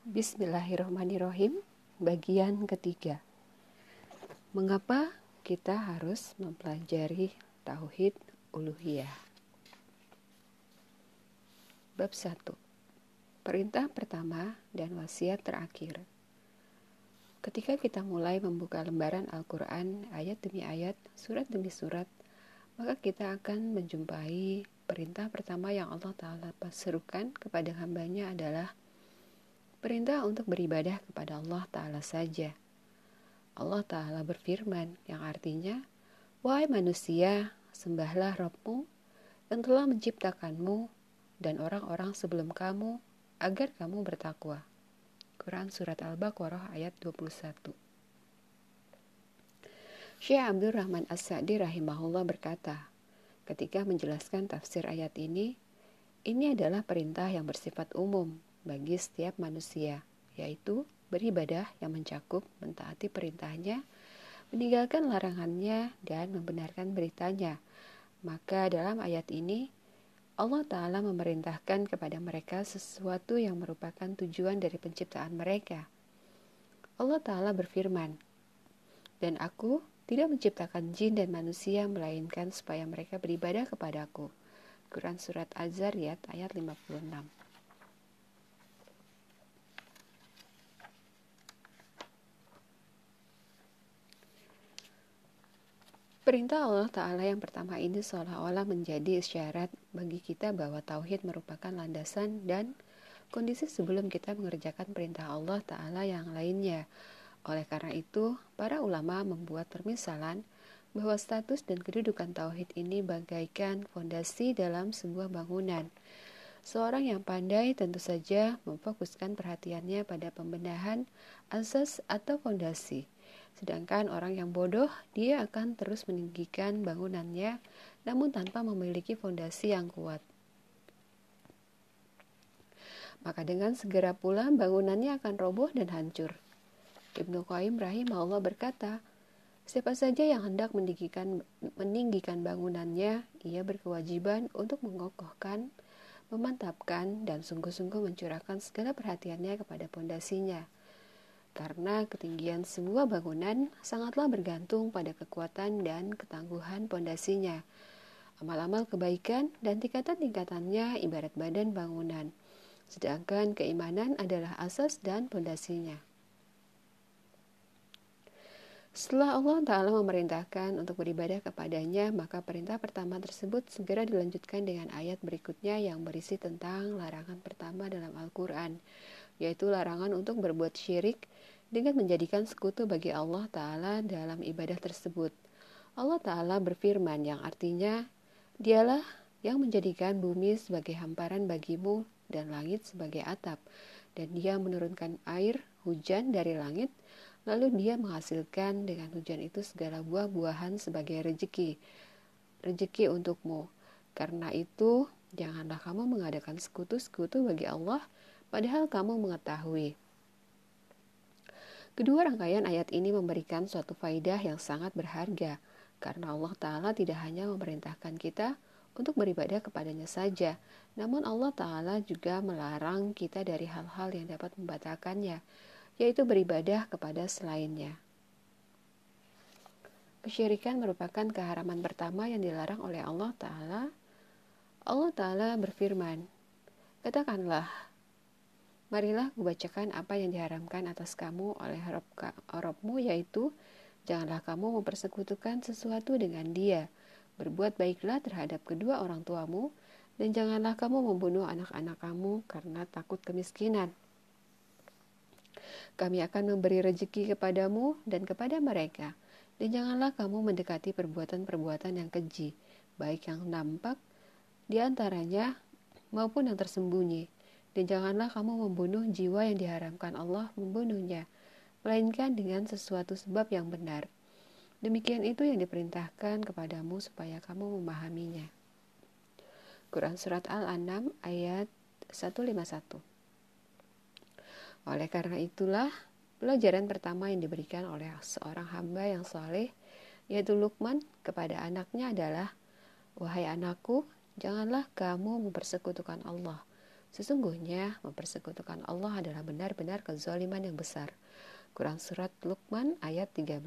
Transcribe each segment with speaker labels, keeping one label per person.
Speaker 1: Bismillahirrahmanirrahim. Bagian ketiga. Mengapa kita harus mempelajari tauhid uluhiyah? Bab 1. Perintah pertama dan wasiat terakhir. Ketika kita mulai membuka lembaran Al-Quran ayat demi ayat, surat demi surat, maka kita akan menjumpai perintah pertama yang Allah Ta'ala serukan kepada hambanya adalah Perintah untuk beribadah kepada Allah Ta'ala saja. Allah Ta'ala berfirman yang artinya, Wahai manusia, sembahlah Rabbmu yang telah menciptakanmu dan orang-orang sebelum kamu agar kamu bertakwa. Quran Surat Al-Baqarah ayat 21 Syekh Abdul Rahman As-Sa'di rahimahullah berkata, ketika menjelaskan tafsir ayat ini, ini adalah perintah yang bersifat umum bagi setiap manusia, yaitu beribadah yang mencakup mentaati perintahnya, meninggalkan larangannya, dan membenarkan beritanya. Maka dalam ayat ini, Allah Ta'ala memerintahkan kepada mereka sesuatu yang merupakan tujuan dari penciptaan mereka. Allah Ta'ala berfirman, Dan aku tidak menciptakan jin dan manusia melainkan supaya mereka beribadah kepadaku. Quran Surat Az-Zariyat ayat 56 Perintah Allah Ta'ala yang pertama ini seolah-olah menjadi isyarat bagi kita bahwa tauhid merupakan landasan dan kondisi sebelum kita mengerjakan perintah Allah Ta'ala yang lainnya. Oleh karena itu, para ulama membuat permisalan bahwa status dan kedudukan tauhid ini bagaikan fondasi dalam sebuah bangunan. Seorang yang pandai tentu saja memfokuskan perhatiannya pada pembenahan asas atau fondasi Sedangkan orang yang bodoh, dia akan terus meninggikan bangunannya, namun tanpa memiliki fondasi yang kuat. Maka dengan segera pula bangunannya akan roboh dan hancur. Ibnu Qayyim rahimahullah berkata, Siapa saja yang hendak meninggikan, meninggikan bangunannya, ia berkewajiban untuk mengokohkan, memantapkan, dan sungguh-sungguh mencurahkan segala perhatiannya kepada pondasinya karena ketinggian sebuah bangunan sangatlah bergantung pada kekuatan dan ketangguhan pondasinya. Amal-amal kebaikan dan tingkatan-tingkatannya ibarat badan bangunan, sedangkan keimanan adalah asas dan pondasinya. Setelah Allah Ta'ala memerintahkan untuk beribadah kepadanya, maka perintah pertama tersebut segera dilanjutkan dengan ayat berikutnya yang berisi tentang larangan pertama dalam Al-Quran, yaitu larangan untuk berbuat syirik dengan menjadikan sekutu bagi Allah Ta'ala dalam ibadah tersebut. Allah Ta'ala berfirman yang artinya, Dialah yang menjadikan bumi sebagai hamparan bagimu dan langit sebagai atap, dan dia menurunkan air hujan dari langit, lalu dia menghasilkan dengan hujan itu segala buah-buahan sebagai rejeki, rejeki untukmu. Karena itu, janganlah kamu mengadakan sekutu-sekutu bagi Allah, padahal kamu mengetahui Kedua rangkaian ayat ini memberikan suatu faidah yang sangat berharga, karena Allah Ta'ala tidak hanya memerintahkan kita untuk beribadah kepadanya saja, namun Allah Ta'ala juga melarang kita dari hal-hal yang dapat membatalkannya, yaitu beribadah kepada selainnya. Kesyirikan merupakan keharaman pertama yang dilarang oleh Allah Ta'ala. Allah Ta'ala berfirman, Katakanlah, Marilah kubacakan apa yang diharamkan atas kamu oleh Robmu yaitu janganlah kamu mempersekutukan sesuatu dengan dia. Berbuat baiklah terhadap kedua orang tuamu dan janganlah kamu membunuh anak-anak kamu karena takut kemiskinan. Kami akan memberi rezeki kepadamu dan kepada mereka. Dan janganlah kamu mendekati perbuatan-perbuatan yang keji, baik yang nampak di antaranya maupun yang tersembunyi dan janganlah kamu membunuh jiwa yang diharamkan Allah membunuhnya, melainkan dengan sesuatu sebab yang benar. Demikian itu yang diperintahkan kepadamu supaya kamu memahaminya. Quran Surat Al-An'am ayat 151 Oleh karena itulah, pelajaran pertama yang diberikan oleh seorang hamba yang soleh, yaitu Lukman kepada anaknya adalah, Wahai anakku, janganlah kamu mempersekutukan Allah Sesungguhnya mempersekutukan Allah adalah benar-benar kezaliman yang besar. Quran Surat Luqman ayat 13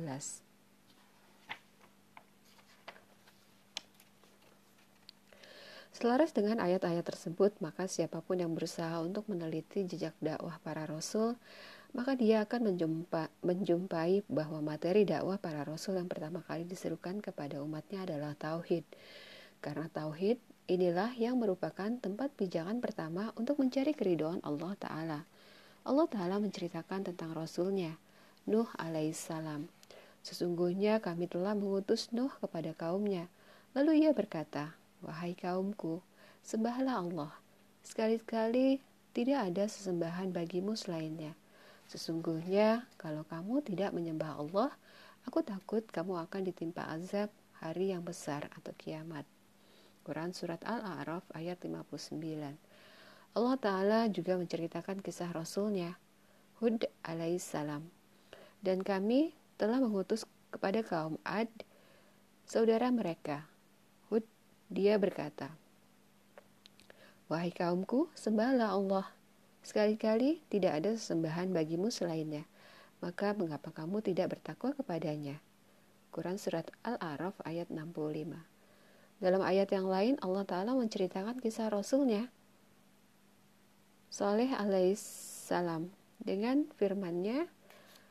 Speaker 1: Selaras dengan ayat-ayat tersebut, maka siapa pun yang berusaha untuk meneliti jejak dakwah para rasul, maka dia akan menjumpa, menjumpai bahwa materi dakwah para rasul yang pertama kali diserukan kepada umatnya adalah tauhid. Karena tauhid inilah yang merupakan tempat pijakan pertama untuk mencari keridhaan Allah Ta'ala. Allah Ta'ala menceritakan tentang Rasulnya, Nuh alaihissalam. Sesungguhnya kami telah mengutus Nuh kepada kaumnya. Lalu ia berkata, Wahai kaumku, sembahlah Allah. Sekali-sekali tidak ada sesembahan bagimu selainnya. Sesungguhnya, kalau kamu tidak menyembah Allah, aku takut kamu akan ditimpa azab hari yang besar atau kiamat. Quran Surat Al-A'raf ayat 59 Allah Ta'ala juga menceritakan kisah Rasulnya, Hud alaihissalam. Dan kami telah mengutus kepada kaum Ad, saudara mereka, dia berkata, Wahai kaumku, sembahlah Allah. Sekali-kali tidak ada sesembahan bagimu selainnya. Maka mengapa kamu tidak bertakwa kepadanya? Quran Surat Al-A'raf ayat 65 Dalam ayat yang lain, Allah Ta'ala menceritakan kisah Rasulnya, Saleh alaihissalam, dengan firmannya,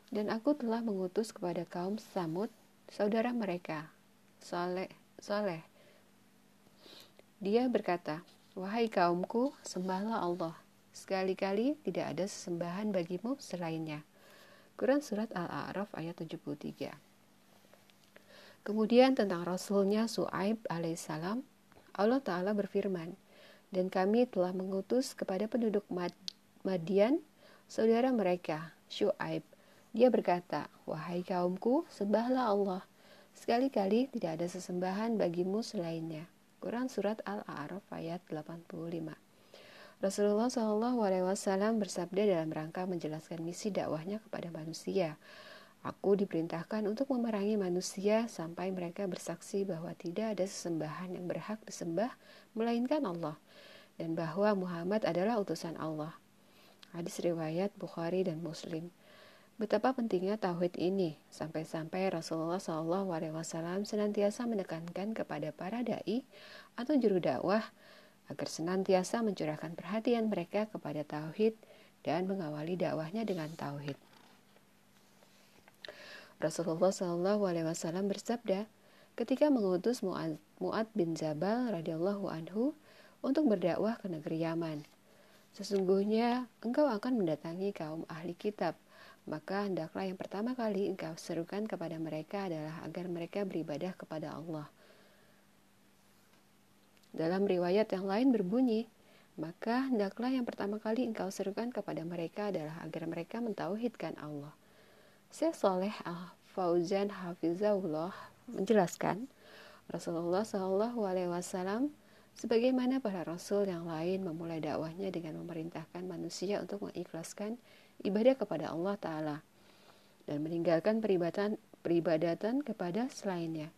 Speaker 1: dan aku telah mengutus kepada kaum Samud, saudara mereka, Saleh, Saleh, dia berkata, Wahai kaumku, sembahlah Allah. Sekali-kali tidak ada sesembahan bagimu selainnya. Quran Surat Al-A'raf ayat 73 Kemudian tentang Rasulnya Su'aib alaihissalam, Allah Ta'ala berfirman, Dan kami telah mengutus kepada penduduk Mad Madian, saudara mereka, Syu'aib. Dia berkata, Wahai kaumku, sembahlah Allah. Sekali-kali tidak ada sesembahan bagimu selainnya. Quran Surat Al-A'raf ayat 85 Rasulullah SAW bersabda dalam rangka menjelaskan misi dakwahnya kepada manusia. Aku diperintahkan untuk memerangi manusia sampai mereka bersaksi bahwa tidak ada sesembahan yang berhak disembah melainkan Allah dan bahwa Muhammad adalah utusan Allah. Hadis riwayat Bukhari dan Muslim. Betapa pentingnya tauhid ini, sampai-sampai Rasulullah SAW senantiasa menekankan kepada para dai atau juru dakwah agar senantiasa mencurahkan perhatian mereka kepada tauhid dan mengawali dakwahnya dengan tauhid. Rasulullah SAW bersabda ketika mengutus Mu'ad bin Jabal radhiyallahu anhu untuk berdakwah ke negeri Yaman. Sesungguhnya engkau akan mendatangi kaum ahli kitab maka hendaklah yang pertama kali engkau serukan kepada mereka adalah agar mereka beribadah kepada Allah. Dalam riwayat yang lain berbunyi, maka hendaklah yang pertama kali engkau serukan kepada mereka adalah agar mereka mentauhidkan Allah. Syekh Soleh Al-Fauzan Hafizahullah menjelaskan, Rasulullah Wasallam sebagaimana para rasul yang lain memulai dakwahnya dengan memerintahkan manusia untuk mengikhlaskan ibadah kepada Allah Ta'ala dan meninggalkan peribadatan, peribadatan kepada selainnya.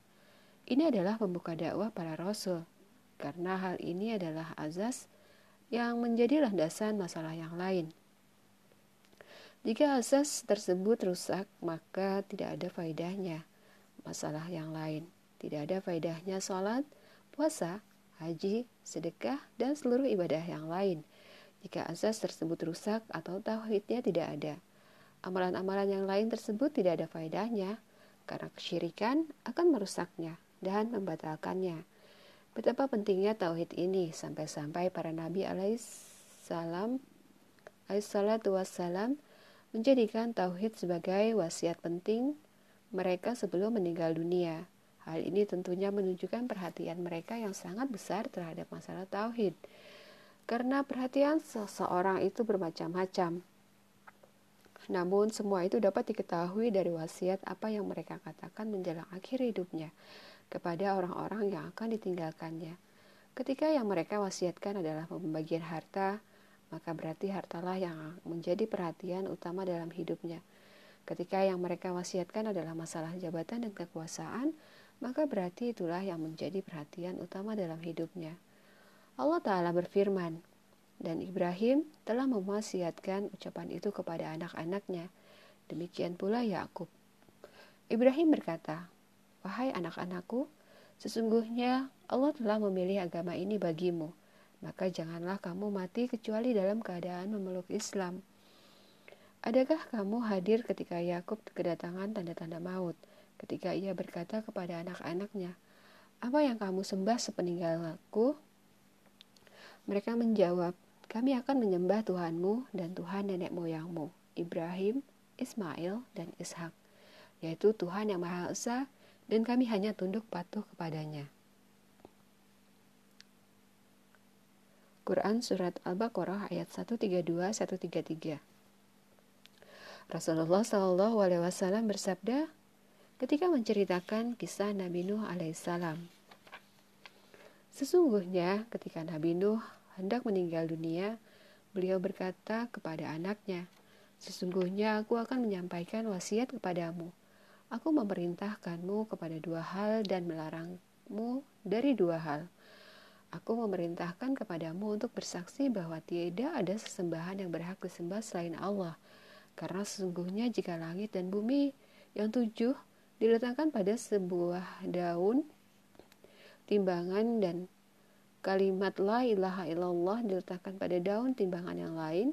Speaker 1: Ini adalah pembuka dakwah para rasul, karena hal ini adalah azas yang menjadi landasan masalah yang lain. Jika asas tersebut rusak, maka tidak ada faedahnya masalah yang lain. Tidak ada faedahnya sholat, puasa, haji, sedekah, dan seluruh ibadah yang lain – jika asas tersebut rusak atau tauhidnya tidak ada. Amalan-amalan yang lain tersebut tidak ada faedahnya karena kesyirikan akan merusaknya dan membatalkannya. Betapa pentingnya tauhid ini sampai-sampai para nabi alaihissalam alaihissalatu wassalam menjadikan tauhid sebagai wasiat penting mereka sebelum meninggal dunia. Hal ini tentunya menunjukkan perhatian mereka yang sangat besar terhadap masalah tauhid karena perhatian seseorang itu bermacam-macam. Namun semua itu dapat diketahui dari wasiat apa yang mereka katakan menjelang akhir hidupnya kepada orang-orang yang akan ditinggalkannya. Ketika yang mereka wasiatkan adalah pembagian harta, maka berarti hartalah yang menjadi perhatian utama dalam hidupnya. Ketika yang mereka wasiatkan adalah masalah jabatan dan kekuasaan, maka berarti itulah yang menjadi perhatian utama dalam hidupnya. Allah Ta'ala berfirman, dan Ibrahim telah mewasiatkan ucapan itu kepada anak-anaknya. Demikian pula Yakub. Ibrahim berkata, "Wahai anak-anakku, sesungguhnya Allah telah memilih agama ini bagimu, maka janganlah kamu mati kecuali dalam keadaan memeluk Islam." Adakah kamu hadir ketika Yakub kedatangan tanda-tanda maut, ketika ia berkata kepada anak-anaknya, "Apa yang kamu sembah sepeninggalku?" Mereka menjawab, kami akan menyembah Tuhanmu dan Tuhan nenek moyangmu, Ibrahim, Ismail, dan Ishak, yaitu Tuhan yang Maha Esa, dan kami hanya tunduk patuh kepadanya. Quran Surat Al-Baqarah ayat 132-133 Rasulullah Wasallam bersabda ketika menceritakan kisah Nabi Nuh alaihissalam. Sesungguhnya ketika Nabi Nuh hendak meninggal dunia, beliau berkata kepada anaknya, Sesungguhnya aku akan menyampaikan wasiat kepadamu. Aku memerintahkanmu kepada dua hal dan melarangmu dari dua hal. Aku memerintahkan kepadamu untuk bersaksi bahwa tiada ada sesembahan yang berhak disembah selain Allah. Karena sesungguhnya jika langit dan bumi yang tujuh diletakkan pada sebuah daun, timbangan dan kalimat la ilaha illallah diletakkan pada daun timbangan yang lain,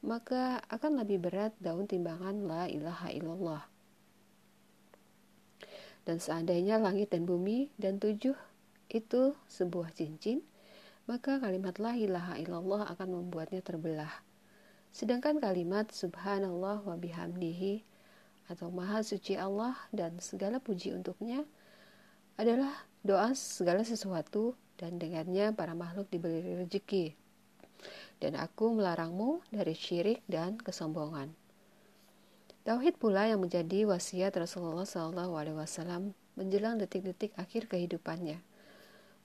Speaker 1: maka akan lebih berat daun timbangan la ilaha illallah. Dan seandainya langit dan bumi dan tujuh itu sebuah cincin, maka kalimat la ilaha illallah akan membuatnya terbelah. Sedangkan kalimat subhanallah wa bihamdihi atau maha suci Allah dan segala puji untuknya adalah doa segala sesuatu dan dengannya para makhluk diberi rezeki. Dan aku melarangmu dari syirik dan kesombongan. Tauhid pula yang menjadi wasiat Rasulullah SAW menjelang detik-detik akhir kehidupannya.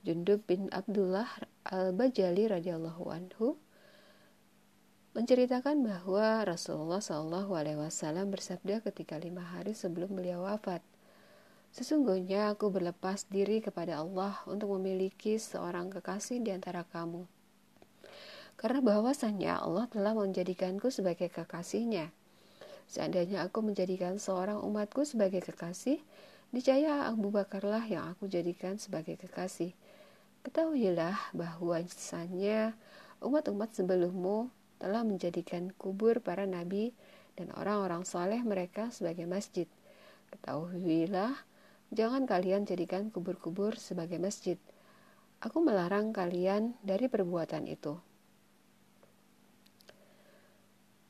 Speaker 1: Jundub bin Abdullah al-Bajali radhiyallahu anhu menceritakan bahwa Rasulullah SAW bersabda ketika lima hari sebelum beliau wafat, Sesungguhnya aku berlepas diri kepada Allah untuk memiliki seorang kekasih di antara kamu. Karena bahwasannya Allah telah menjadikanku sebagai kekasihnya. Seandainya aku menjadikan seorang umatku sebagai kekasih, niscaya Abu Bakarlah yang aku jadikan sebagai kekasih. Ketahuilah bahwa bahwasanya umat-umat sebelummu telah menjadikan kubur para nabi dan orang-orang saleh mereka sebagai masjid. Ketahuilah Jangan kalian jadikan kubur-kubur sebagai masjid. Aku melarang kalian dari perbuatan itu.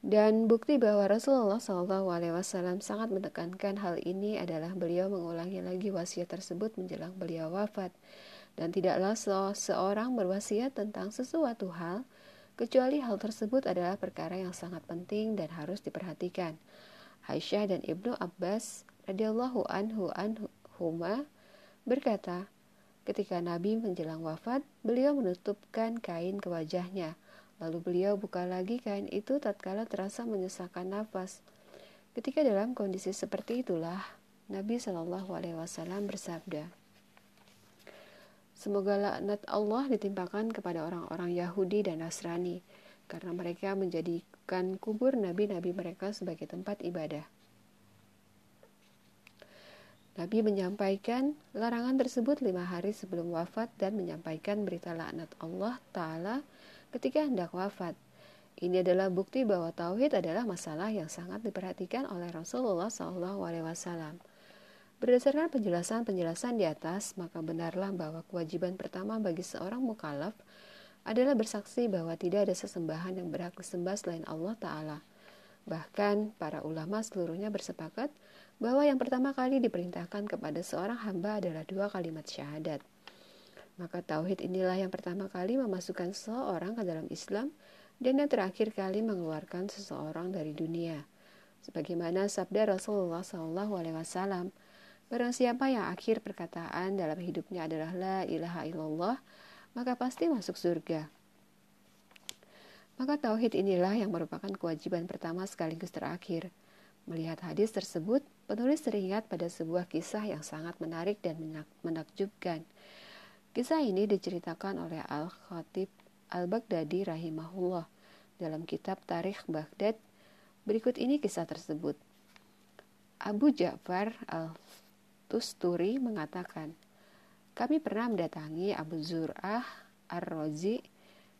Speaker 1: Dan bukti bahwa Rasulullah SAW sangat menekankan hal ini adalah beliau mengulangi lagi wasiat tersebut menjelang beliau wafat. Dan tidaklah seorang berwasiat tentang sesuatu hal, kecuali hal tersebut adalah perkara yang sangat penting dan harus diperhatikan. Aisyah dan Ibnu Abbas radhiyallahu anhu anhu Huma berkata, ketika Nabi menjelang wafat, beliau menutupkan kain ke wajahnya. Lalu beliau buka lagi kain itu tatkala terasa menyesakkan nafas. Ketika dalam kondisi seperti itulah, Nabi Shallallahu Alaihi Wasallam bersabda, Semoga laknat Allah ditimpakan kepada orang-orang Yahudi dan Nasrani, karena mereka menjadikan kubur nabi-nabi mereka sebagai tempat ibadah. Nabi menyampaikan larangan tersebut lima hari sebelum wafat dan menyampaikan berita laknat Allah Ta'ala ketika hendak wafat. Ini adalah bukti bahwa tauhid adalah masalah yang sangat diperhatikan oleh Rasulullah SAW. Berdasarkan penjelasan-penjelasan di atas, maka benarlah bahwa kewajiban pertama bagi seorang mukallaf adalah bersaksi bahwa tidak ada sesembahan yang berhak disembah selain Allah Ta'ala. Bahkan, para ulama seluruhnya bersepakat bahwa yang pertama kali diperintahkan kepada seorang hamba adalah dua kalimat syahadat. Maka tauhid inilah yang pertama kali memasukkan seseorang ke dalam Islam dan yang terakhir kali mengeluarkan seseorang dari dunia. Sebagaimana sabda Rasulullah SAW, barang siapa yang akhir perkataan dalam hidupnya adalah la ilaha illallah, maka pasti masuk surga. Maka tauhid inilah yang merupakan kewajiban pertama sekaligus terakhir. Melihat hadis tersebut, penulis teringat pada sebuah kisah yang sangat menarik dan menakjubkan. Kisah ini diceritakan oleh Al-Khatib Al-Baghdadi rahimahullah dalam kitab Tarikh Baghdad. Berikut ini kisah tersebut. Abu Ja'far Al-Tusturi mengatakan, kami pernah mendatangi Abu Zur'ah Ar-Razi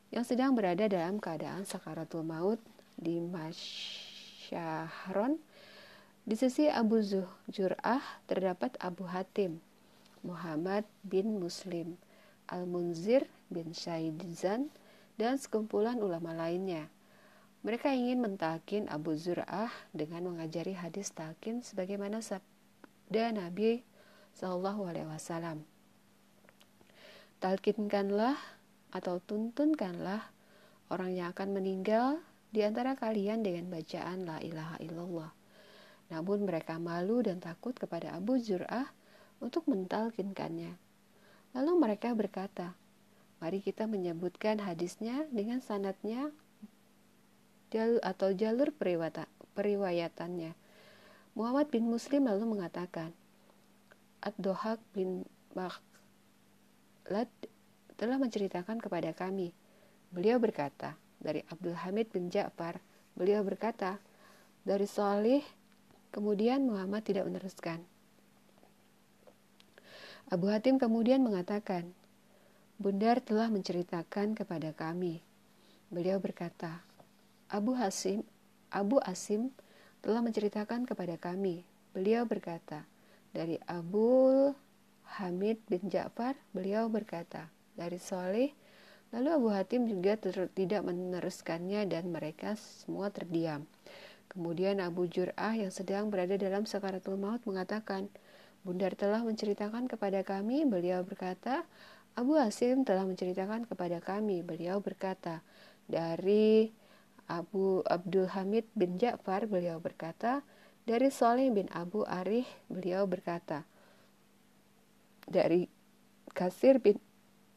Speaker 1: yang sedang berada dalam keadaan sakaratul maut di Masyahron. Di sisi Abu Zur'ah terdapat Abu Hatim, Muhammad bin Muslim, Al-Munzir bin Syaidzan, dan sekumpulan ulama lainnya. Mereka ingin mentalkin Abu Zur'ah dengan mengajari hadis talkin sebagaimana sabda Nabi Shallallahu Alaihi Wasallam. Talkinkanlah atau tuntunkanlah orang yang akan meninggal di antara kalian dengan bacaan la ilaha illallah. Namun mereka malu dan takut kepada Abu Zur'ah untuk mentalkinkannya. Lalu mereka berkata, mari kita menyebutkan hadisnya dengan sanatnya atau jalur periwayatannya. Muhammad bin Muslim lalu mengatakan, Ad-Dohak bin Lad telah menceritakan kepada kami. Beliau berkata, dari Abdul Hamid bin Ja'far, beliau berkata, dari Salih, kemudian Muhammad tidak meneruskan. Abu Hatim kemudian mengatakan, Bundar telah menceritakan kepada kami. Beliau berkata, Abu Hasim, Abu Asim telah menceritakan kepada kami. Beliau berkata, dari Abu Hamid bin Ja'far, beliau berkata, dari Soleh, lalu Abu Hatim juga tidak meneruskannya dan mereka semua terdiam. Kemudian Abu Jur'ah yang sedang berada dalam sakaratul maut mengatakan, Bundar telah menceritakan kepada kami, beliau berkata, Abu Hasim telah menceritakan kepada kami, beliau berkata, dari Abu Abdul Hamid bin Ja'far, beliau berkata, dari Soleh bin Abu Arih, beliau berkata, dari Kasir bin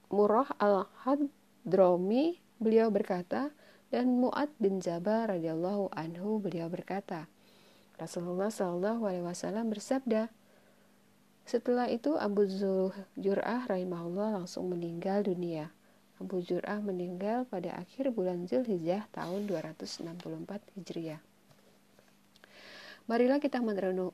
Speaker 1: Murrah al-Hadrami beliau berkata dan Mu'ad bin Jabal radhiyallahu anhu beliau berkata Rasulullah Shallallahu alaihi wasallam bersabda Setelah itu Abu Jur'ah rahimahullah langsung meninggal dunia. Abu Jur'ah meninggal pada akhir bulan Zulhijjah tahun 264 Hijriah. Marilah kita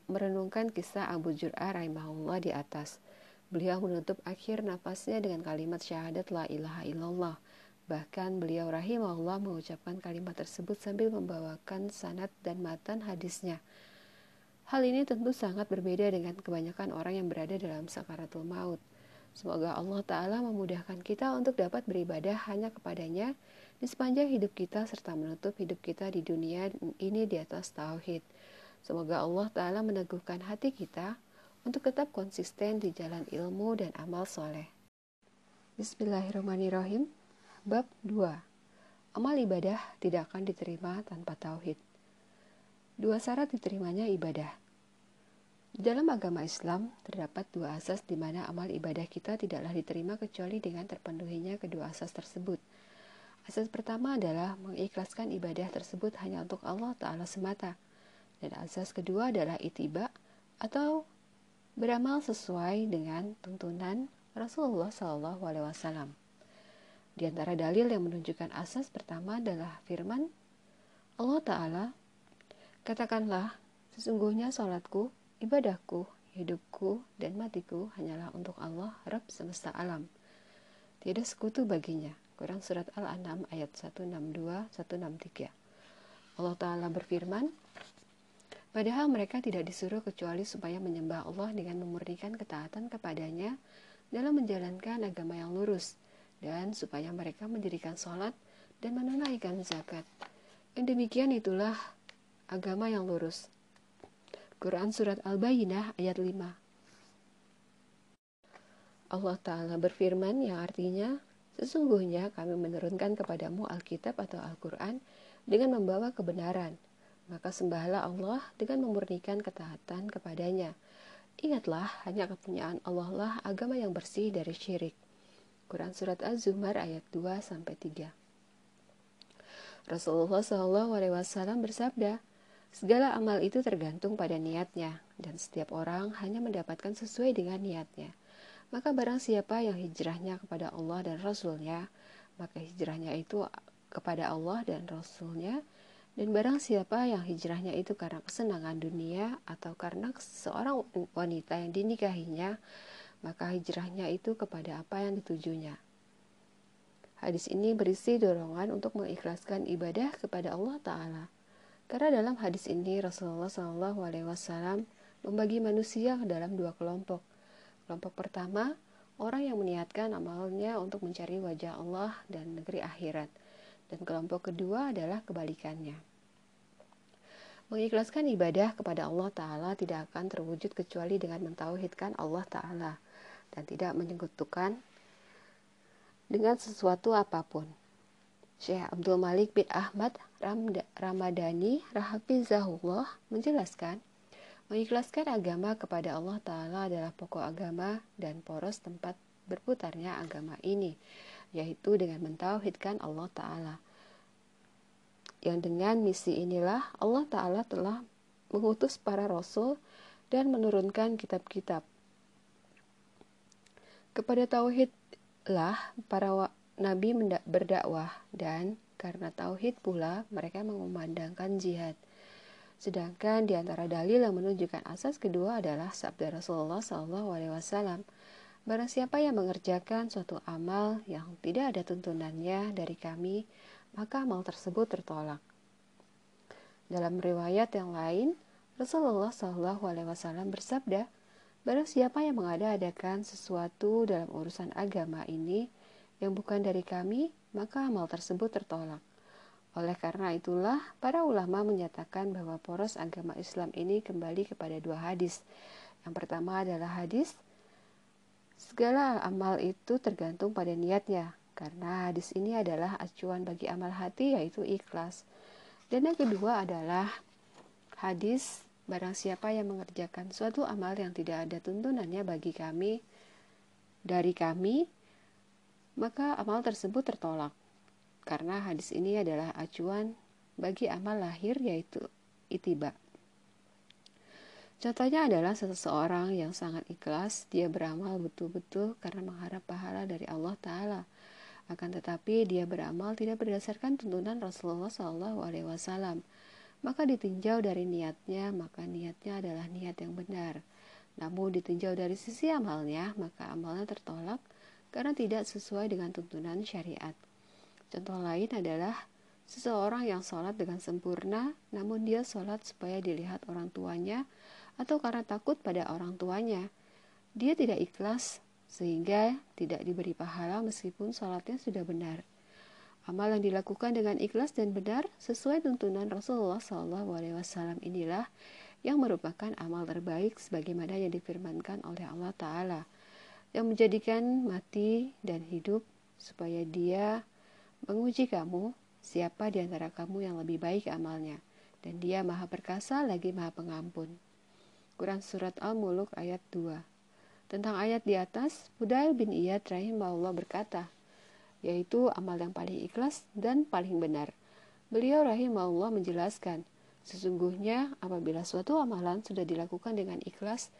Speaker 1: merenungkan kisah Abu Jur'ah rahimahullah di atas. Beliau menutup akhir nafasnya dengan kalimat syahadat la ilaha illallah. Bahkan beliau rahimahullah mengucapkan kalimat tersebut sambil membawakan sanat dan matan hadisnya. Hal ini tentu sangat berbeda dengan kebanyakan orang yang berada dalam sakaratul maut. Semoga Allah Ta'ala memudahkan kita untuk dapat beribadah hanya kepadanya di sepanjang hidup kita serta menutup hidup kita di dunia ini di atas tauhid. Semoga Allah Ta'ala meneguhkan hati kita untuk tetap konsisten di jalan ilmu dan amal soleh. Bismillahirrahmanirrahim. Bab 2. Amal ibadah tidak akan diterima tanpa tauhid. Dua syarat diterimanya ibadah. Dalam agama Islam, terdapat dua asas di mana amal ibadah kita tidaklah diterima kecuali dengan terpenuhinya kedua asas tersebut. Asas pertama adalah mengikhlaskan ibadah tersebut hanya untuk Allah Ta'ala semata. Dan asas kedua adalah itiba atau beramal sesuai dengan tuntunan Rasulullah Wasallam. Di antara dalil yang menunjukkan asas pertama adalah firman Allah Ta'ala, Katakanlah, sesungguhnya salatku, ibadahku, hidupku, dan matiku hanyalah untuk Allah, Rabb semesta alam. Tiada sekutu baginya. Quran Surat Al-An'am ayat 162-163 Allah Ta'ala berfirman, Padahal mereka tidak disuruh kecuali supaya menyembah Allah dengan memurnikan ketaatan kepadanya dalam menjalankan agama yang lurus dan supaya mereka mendirikan sholat dan menunaikan zakat. Yang demikian itulah agama yang lurus. Quran Surat Al-Bayyinah ayat 5 Allah Ta'ala berfirman yang artinya, Sesungguhnya kami menurunkan kepadamu Alkitab atau Al-Quran dengan membawa kebenaran, maka sembahlah Allah dengan memurnikan ketaatan kepadanya. Ingatlah, hanya kepunyaan Allah lah agama yang bersih dari syirik. Quran Surat Az-Zumar ayat 2 3. Rasulullah SAW bersabda, segala amal itu tergantung pada niatnya, dan setiap orang hanya mendapatkan sesuai dengan niatnya. Maka barang siapa yang hijrahnya kepada Allah dan Rasulnya, maka hijrahnya itu kepada Allah dan Rasulnya dan barang siapa yang hijrahnya itu karena kesenangan dunia atau karena seorang wanita yang dinikahinya maka hijrahnya itu kepada apa yang ditujunya Hadis ini berisi dorongan untuk mengikhlaskan ibadah kepada Allah Ta'ala. Karena dalam hadis ini Rasulullah SAW membagi manusia ke dalam dua kelompok. Kelompok pertama, orang yang meniatkan amalnya untuk mencari wajah Allah dan negeri akhirat. Dan kelompok kedua adalah kebalikannya. Mengikhlaskan ibadah kepada Allah Ta'ala tidak akan terwujud kecuali dengan mentauhidkan Allah Ta'ala dan tidak menyekutukan dengan sesuatu apa pun. Syekh Abdul Malik bin Ahmad Ramadhani Rahafizahullah menjelaskan, mengikhlaskan agama kepada Allah Ta'ala adalah pokok agama dan poros tempat berputarnya agama ini, yaitu dengan mentauhidkan Allah Ta'ala. Yang dengan misi inilah Allah Ta'ala telah mengutus para rasul dan menurunkan kitab-kitab. Kepada tauhid lah para nabi berdakwah dan karena tauhid pula mereka mengumandangkan jihad. Sedangkan di antara dalil yang menunjukkan asas kedua adalah sabda Rasulullah SAW. Barang siapa yang mengerjakan suatu amal yang tidak ada tuntunannya dari kami, maka amal tersebut tertolak. Dalam riwayat yang lain, Rasulullah SAW bersabda, Barang siapa yang mengada-adakan sesuatu dalam urusan agama ini yang bukan dari kami, maka amal tersebut tertolak. Oleh karena itulah, para ulama menyatakan bahwa poros agama Islam ini kembali kepada dua hadis. Yang pertama adalah hadis, segala amal itu tergantung pada niatnya, karena hadis ini adalah acuan bagi amal hati yaitu ikhlas. Dan yang kedua adalah hadis Barang siapa yang mengerjakan suatu amal yang tidak ada tuntunannya bagi kami, dari kami, maka amal tersebut tertolak. Karena hadis ini adalah acuan bagi amal lahir yaitu itiba. Contohnya adalah seseorang yang sangat ikhlas, dia beramal betul-betul karena mengharap pahala dari Allah Ta'ala. Akan tetapi dia beramal tidak berdasarkan tuntunan Rasulullah SAW maka ditinjau dari niatnya, maka niatnya adalah niat yang benar. Namun ditinjau dari sisi amalnya, maka amalnya tertolak karena tidak sesuai dengan tuntunan syariat. Contoh lain adalah seseorang yang sholat dengan sempurna, namun dia sholat supaya dilihat orang tuanya atau karena takut pada orang tuanya. Dia tidak ikhlas sehingga tidak diberi pahala meskipun sholatnya sudah benar. Amal yang dilakukan dengan ikhlas dan benar sesuai tuntunan Rasulullah SAW inilah yang merupakan amal terbaik sebagaimana yang difirmankan oleh Allah Ta'ala yang menjadikan mati dan hidup supaya dia menguji kamu siapa di antara kamu yang lebih baik amalnya dan dia maha perkasa lagi maha pengampun. Quran Surat Al-Muluk ayat 2 Tentang ayat di atas, Budail bin Iyad rahimahullah berkata, yaitu amal yang paling ikhlas dan paling benar. Beliau rahimahullah menjelaskan, sesungguhnya apabila suatu amalan sudah dilakukan dengan ikhlas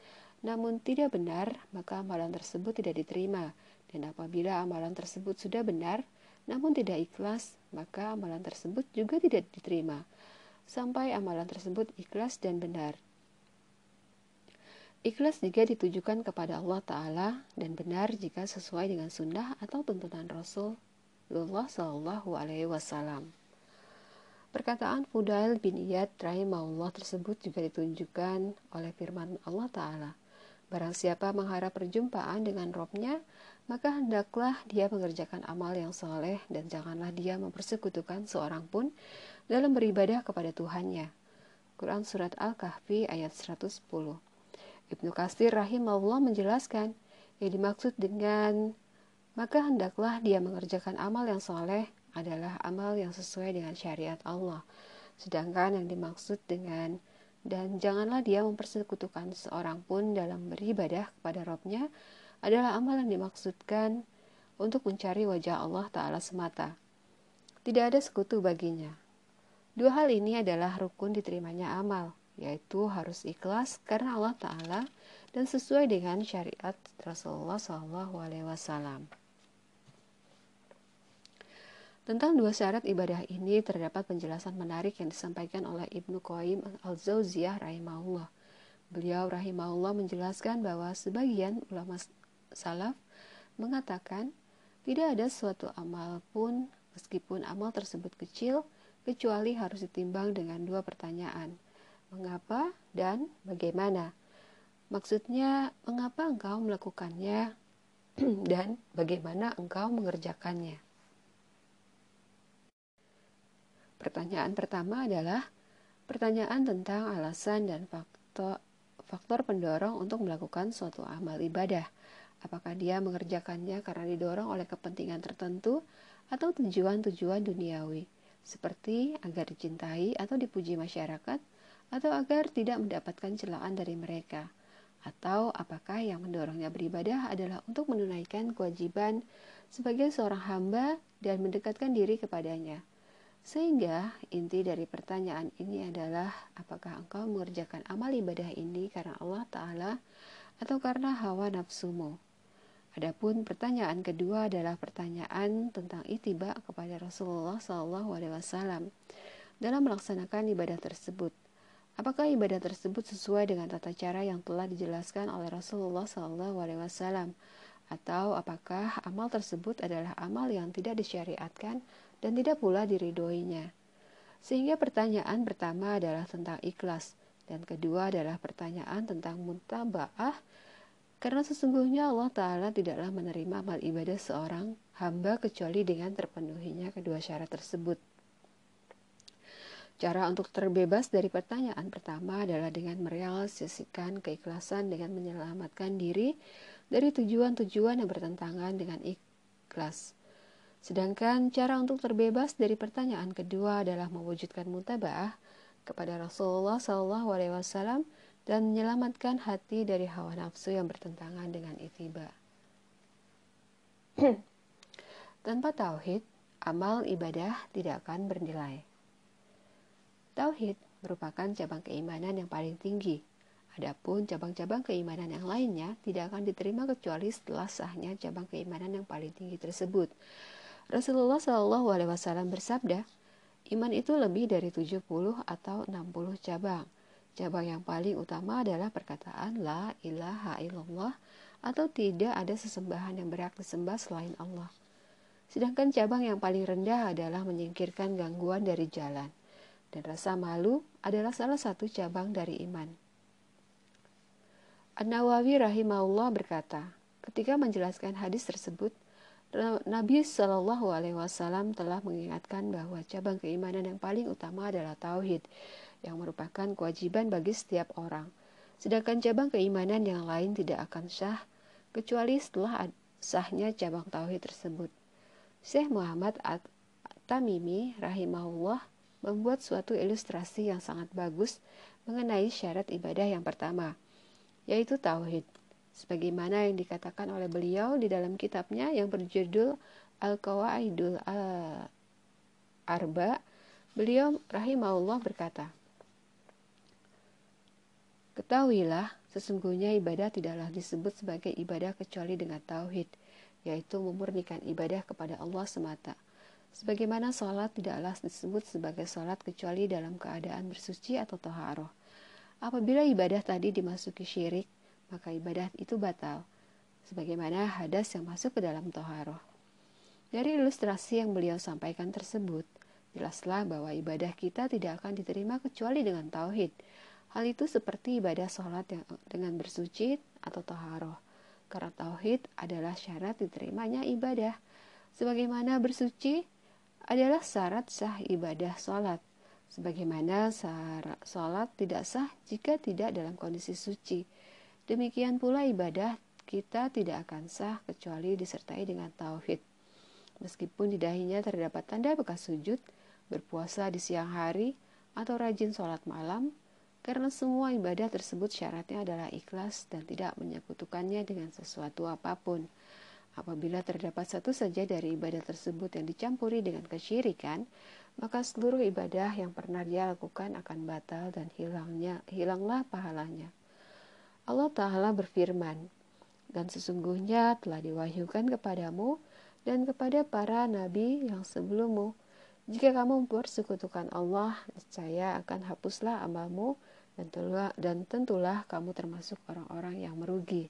Speaker 1: namun tidak benar, maka amalan tersebut tidak diterima. Dan apabila amalan tersebut sudah benar namun tidak ikhlas, maka amalan tersebut juga tidak diterima. Sampai amalan tersebut ikhlas dan benar. Ikhlas jika ditujukan kepada Allah Ta'ala dan benar jika sesuai dengan sunnah atau tuntunan Rasulullah Sallallahu Alaihi Wasallam. Perkataan Fudail bin Iyad rahimahullah tersebut juga ditunjukkan oleh firman Allah Ta'ala. Barang siapa mengharap perjumpaan dengan robnya, maka hendaklah dia mengerjakan amal yang soleh dan janganlah dia mempersekutukan seorang pun dalam beribadah kepada Tuhannya. Quran Surat Al-Kahfi ayat 110 Ibnu Kasir rahimahullah menjelaskan yang dimaksud dengan maka hendaklah dia mengerjakan amal yang soleh adalah amal yang sesuai dengan syariat Allah. Sedangkan yang dimaksud dengan dan janganlah dia mempersekutukan seorang pun dalam beribadah kepada Robnya adalah amal yang dimaksudkan untuk mencari wajah Allah Ta'ala semata. Tidak ada sekutu baginya. Dua hal ini adalah rukun diterimanya amal yaitu harus ikhlas karena Allah Ta'ala dan sesuai dengan syariat Rasulullah SAW. Tentang dua syarat ibadah ini terdapat penjelasan menarik yang disampaikan oleh Ibnu Qayyim al-Zauziyah rahimahullah. Beliau rahimahullah menjelaskan bahwa sebagian ulama salaf mengatakan tidak ada suatu amal pun meskipun amal tersebut kecil kecuali harus ditimbang dengan dua pertanyaan. Mengapa dan bagaimana? Maksudnya, mengapa engkau melakukannya dan bagaimana engkau mengerjakannya? Pertanyaan pertama adalah pertanyaan tentang alasan dan faktor, faktor pendorong untuk melakukan suatu amal ibadah. Apakah dia mengerjakannya karena didorong oleh kepentingan tertentu atau tujuan-tujuan duniawi, seperti agar dicintai atau dipuji masyarakat, atau agar tidak mendapatkan celaan dari mereka, atau apakah yang mendorongnya beribadah adalah untuk menunaikan kewajiban sebagai seorang hamba dan mendekatkan diri kepadanya sehingga inti dari pertanyaan ini adalah apakah engkau mengerjakan amal ibadah ini karena Allah Ta'ala atau karena hawa nafsumu. Adapun pertanyaan kedua adalah pertanyaan tentang itiba kepada Rasulullah SAW dalam melaksanakan ibadah tersebut. Apakah ibadah tersebut sesuai dengan tata cara yang telah dijelaskan oleh Rasulullah SAW, atau apakah amal tersebut adalah amal yang tidak disyariatkan dan tidak pula diridoinya. Sehingga pertanyaan pertama adalah tentang ikhlas dan kedua adalah pertanyaan tentang mutaba'ah karena sesungguhnya Allah Ta'ala tidaklah menerima amal ibadah seorang hamba kecuali dengan terpenuhinya kedua syarat tersebut. Cara untuk terbebas dari pertanyaan pertama adalah dengan merealisasikan keikhlasan dengan menyelamatkan diri dari tujuan-tujuan yang bertentangan dengan ikhlas. Sedangkan cara untuk terbebas dari pertanyaan kedua adalah mewujudkan mutaba'ah kepada Rasulullah SAW dan menyelamatkan hati dari hawa nafsu yang bertentangan dengan itiba. Tanpa tauhid, amal ibadah tidak akan bernilai. Tauhid merupakan cabang keimanan yang paling tinggi. Adapun cabang-cabang keimanan yang lainnya tidak akan diterima kecuali setelah sahnya cabang keimanan yang paling tinggi tersebut. Rasulullah Shallallahu Alaihi Wasallam bersabda, iman itu lebih dari 70 atau 60 cabang. Cabang yang paling utama adalah perkataan la ilaha illallah atau tidak ada sesembahan yang berhak disembah selain Allah. Sedangkan cabang yang paling rendah adalah menyingkirkan gangguan dari jalan. Dan rasa malu adalah salah satu cabang dari iman. An-Nawawi rahimahullah berkata, ketika menjelaskan hadis tersebut, Nabi Shallallahu Alaihi Wasallam telah mengingatkan bahwa cabang keimanan yang paling utama adalah tauhid, yang merupakan kewajiban bagi setiap orang. Sedangkan cabang keimanan yang lain tidak akan sah kecuali setelah sahnya cabang tauhid tersebut. Syekh Muhammad At-Tamimi rahimahullah membuat suatu ilustrasi yang sangat bagus mengenai syarat ibadah yang pertama, yaitu tauhid sebagaimana yang dikatakan oleh beliau di dalam kitabnya yang berjudul Al-Qawaidul Arba. Beliau rahimahullah berkata Ketahuilah sesungguhnya ibadah tidaklah disebut sebagai ibadah kecuali dengan tauhid yaitu memurnikan ibadah kepada Allah semata. Sebagaimana sholat tidaklah disebut sebagai sholat kecuali dalam keadaan bersuci atau toharoh apabila ibadah tadi dimasuki syirik maka ibadah itu batal, sebagaimana hadas yang masuk ke dalam toharoh. Dari ilustrasi yang beliau sampaikan tersebut, jelaslah bahwa ibadah kita tidak akan diterima kecuali dengan tauhid. Hal itu seperti ibadah sholat yang dengan bersuci atau toharoh. Karena tauhid adalah syarat diterimanya ibadah. Sebagaimana bersuci adalah syarat sah ibadah sholat. Sebagaimana sholat tidak sah jika tidak dalam kondisi suci. Demikian pula ibadah kita tidak akan sah kecuali disertai dengan tauhid. Meskipun di dahinya terdapat tanda bekas sujud, berpuasa di siang hari, atau rajin sholat malam, karena semua ibadah tersebut syaratnya adalah ikhlas dan tidak menyekutukannya dengan sesuatu apa pun. Apabila terdapat satu saja dari ibadah tersebut yang dicampuri dengan kesyirikan, maka seluruh ibadah yang pernah dia lakukan akan batal dan hilangnya hilanglah pahalanya. Allah Ta'ala berfirman, Dan sesungguhnya telah diwahyukan kepadamu dan kepada para nabi yang sebelummu. Jika kamu mempersekutukan Allah, niscaya akan hapuslah amalmu dan tentulah, dan tentulah kamu termasuk orang-orang yang merugi.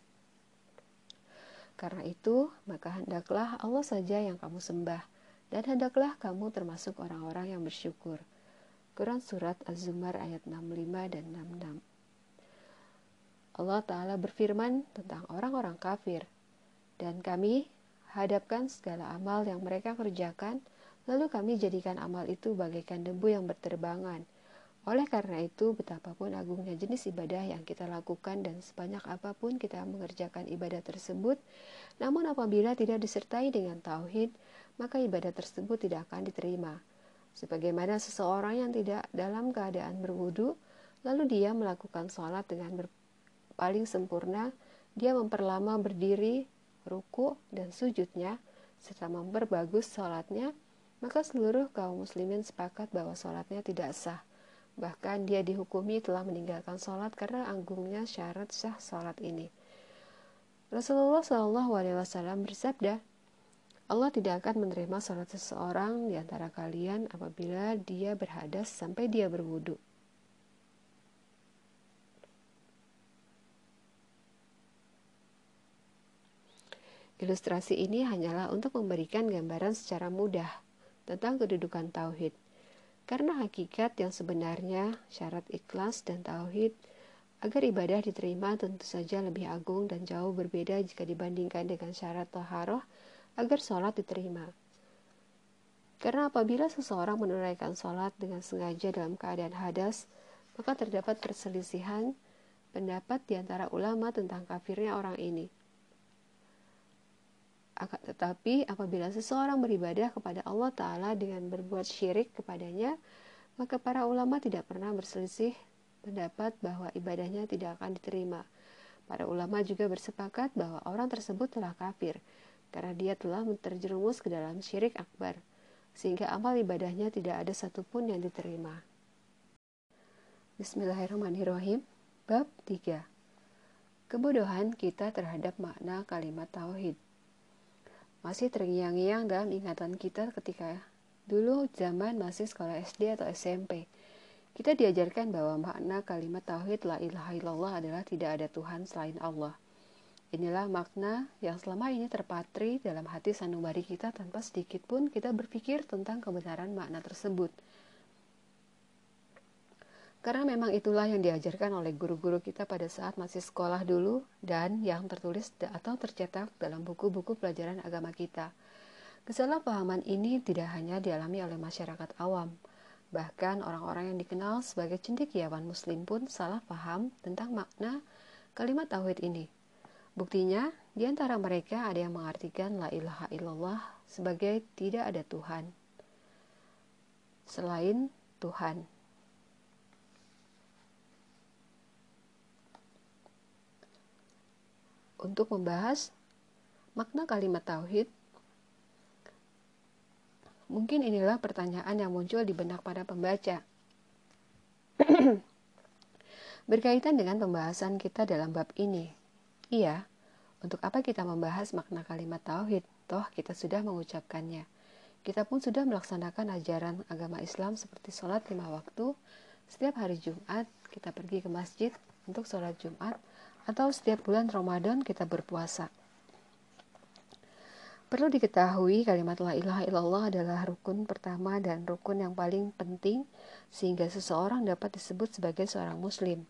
Speaker 1: Karena itu, maka hendaklah Allah saja yang kamu sembah, dan hendaklah kamu termasuk orang-orang yang bersyukur. Quran Surat Az-Zumar ayat 65 dan 66 Allah Ta'ala berfirman tentang orang-orang kafir, dan kami hadapkan segala amal yang mereka kerjakan, lalu kami jadikan amal itu bagaikan debu yang berterbangan, oleh karena itu, betapapun agungnya jenis ibadah yang kita lakukan dan sebanyak apa pun kita mengerjakan ibadah tersebut, namun apabila tidak disertai dengan tauhid, maka ibadah tersebut tidak akan diterima. Sebagaimana seseorang yang tidak dalam keadaan berwudu, lalu dia melakukan sholat dengan paling sempurna, dia memperlama berdiri, ruku, dan sujudnya, serta memperbagus sholatnya, maka seluruh kaum muslimin sepakat bahwa sholatnya tidak sah Bahkan dia dihukumi telah meninggalkan sholat karena anggungnya syarat sah sholat ini. Rasulullah Wasallam bersabda, Allah tidak akan menerima sholat seseorang di antara kalian apabila dia berhadas sampai dia berwudu. Ilustrasi ini hanyalah untuk memberikan gambaran secara mudah tentang kedudukan tauhid. Karena hakikat yang sebenarnya syarat ikhlas dan tauhid agar ibadah diterima tentu saja lebih agung dan jauh berbeda jika dibandingkan dengan syarat taharoh agar sholat diterima. Karena apabila seseorang menunaikan sholat dengan sengaja dalam keadaan hadas, maka terdapat perselisihan pendapat di antara ulama tentang kafirnya orang ini. Tetapi apabila seseorang beribadah kepada Allah Ta'ala dengan berbuat syirik kepadanya, maka para ulama tidak pernah berselisih pendapat bahwa ibadahnya tidak akan diterima. Para ulama juga bersepakat bahwa orang tersebut telah kafir, karena dia telah terjerumus ke dalam syirik akbar, sehingga amal ibadahnya tidak ada satupun yang diterima. Bismillahirrahmanirrahim. Bab 3. Kebodohan kita terhadap makna kalimat tauhid masih terngiang-ngiang dalam ingatan kita ketika dulu zaman masih sekolah SD atau SMP. Kita diajarkan bahwa makna kalimat tauhid la ilaha illallah adalah tidak ada Tuhan selain Allah. Inilah makna yang selama ini terpatri dalam hati sanubari kita tanpa sedikit pun kita berpikir tentang kebenaran makna tersebut. Karena memang itulah yang diajarkan oleh guru-guru kita pada saat masih sekolah dulu dan yang tertulis atau tercetak dalam buku-buku pelajaran agama kita. Kesalahpahaman ini tidak hanya dialami oleh masyarakat awam, bahkan orang-orang yang dikenal sebagai cendekiawan muslim pun salah paham tentang makna kalimat tauhid ini. Buktinya, di antara mereka ada yang mengartikan la ilaha illallah sebagai tidak ada Tuhan selain Tuhan. Untuk membahas makna kalimat tauhid. Mungkin inilah pertanyaan yang muncul di benak para pembaca. Berkaitan dengan pembahasan kita dalam bab ini. Iya, untuk apa kita membahas makna kalimat tauhid? Toh kita sudah mengucapkannya. Kita pun sudah melaksanakan ajaran agama Islam seperti sholat lima waktu. Setiap hari Jumat kita pergi ke masjid untuk sholat Jumat atau setiap bulan Ramadan kita berpuasa. Perlu diketahui kalimat la ilaha illallah adalah rukun pertama dan rukun yang paling penting sehingga seseorang dapat disebut sebagai seorang muslim.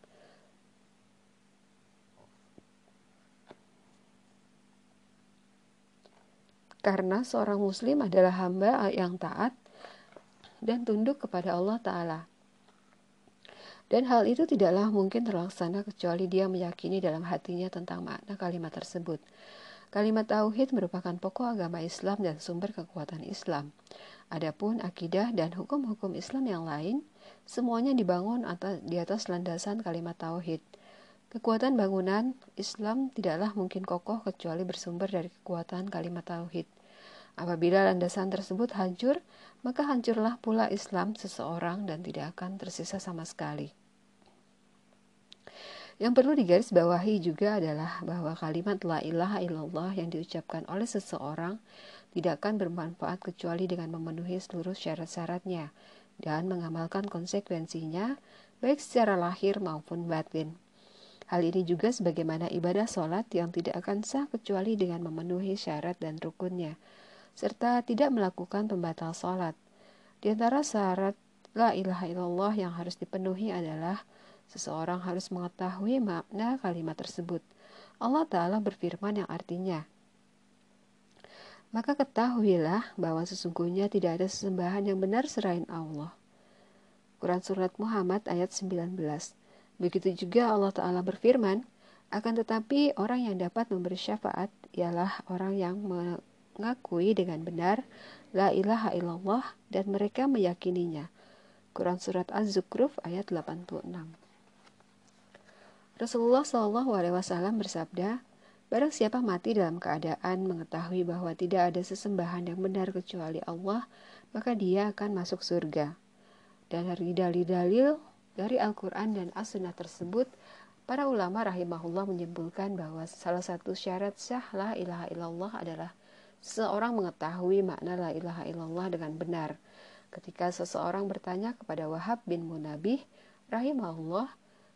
Speaker 1: Karena seorang muslim adalah hamba yang taat dan tunduk kepada Allah Ta'ala. Dan hal itu tidaklah mungkin terlaksana kecuali dia meyakini dalam hatinya tentang makna kalimat tersebut. Kalimat tauhid merupakan pokok agama Islam dan sumber kekuatan Islam. Adapun akidah dan hukum-hukum Islam yang lain, semuanya dibangun atas, di atas landasan kalimat tauhid. Kekuatan bangunan Islam tidaklah mungkin kokoh kecuali bersumber dari kekuatan kalimat tauhid. Apabila landasan tersebut hancur, maka hancurlah pula Islam seseorang dan tidak akan tersisa sama sekali. Yang perlu digarisbawahi juga adalah bahwa kalimat la ilaha illallah yang diucapkan oleh seseorang tidak akan bermanfaat kecuali dengan memenuhi seluruh syarat-syaratnya dan mengamalkan konsekuensinya baik secara lahir maupun batin. Hal ini juga sebagaimana ibadah sholat yang tidak akan sah kecuali dengan memenuhi syarat dan rukunnya, serta tidak melakukan pembatal sholat. Di antara syarat la ilaha illallah yang harus dipenuhi adalah seseorang harus mengetahui makna kalimat tersebut. Allah Ta'ala berfirman yang artinya, Maka ketahuilah bahwa sesungguhnya tidak ada sesembahan yang benar selain Allah. Quran Surat Muhammad ayat 19 Begitu juga Allah Ta'ala berfirman, akan tetapi orang yang dapat memberi syafaat ialah orang yang mengakui dengan benar La ilaha illallah dan mereka meyakininya. Quran Surat Az-Zukhruf ayat 86 Rasulullah Shallallahu Alaihi Wasallam bersabda, Barang siapa mati dalam keadaan mengetahui bahwa tidak ada sesembahan yang benar kecuali Allah, maka dia akan masuk surga. Dan dari dalil-dalil dari Al-Quran dan As-Sunnah tersebut, para ulama rahimahullah menyimpulkan bahwa salah satu syarat sah la ilaha illallah adalah seseorang mengetahui makna la ilaha illallah dengan benar. Ketika seseorang bertanya kepada Wahab bin Munabih rahimahullah,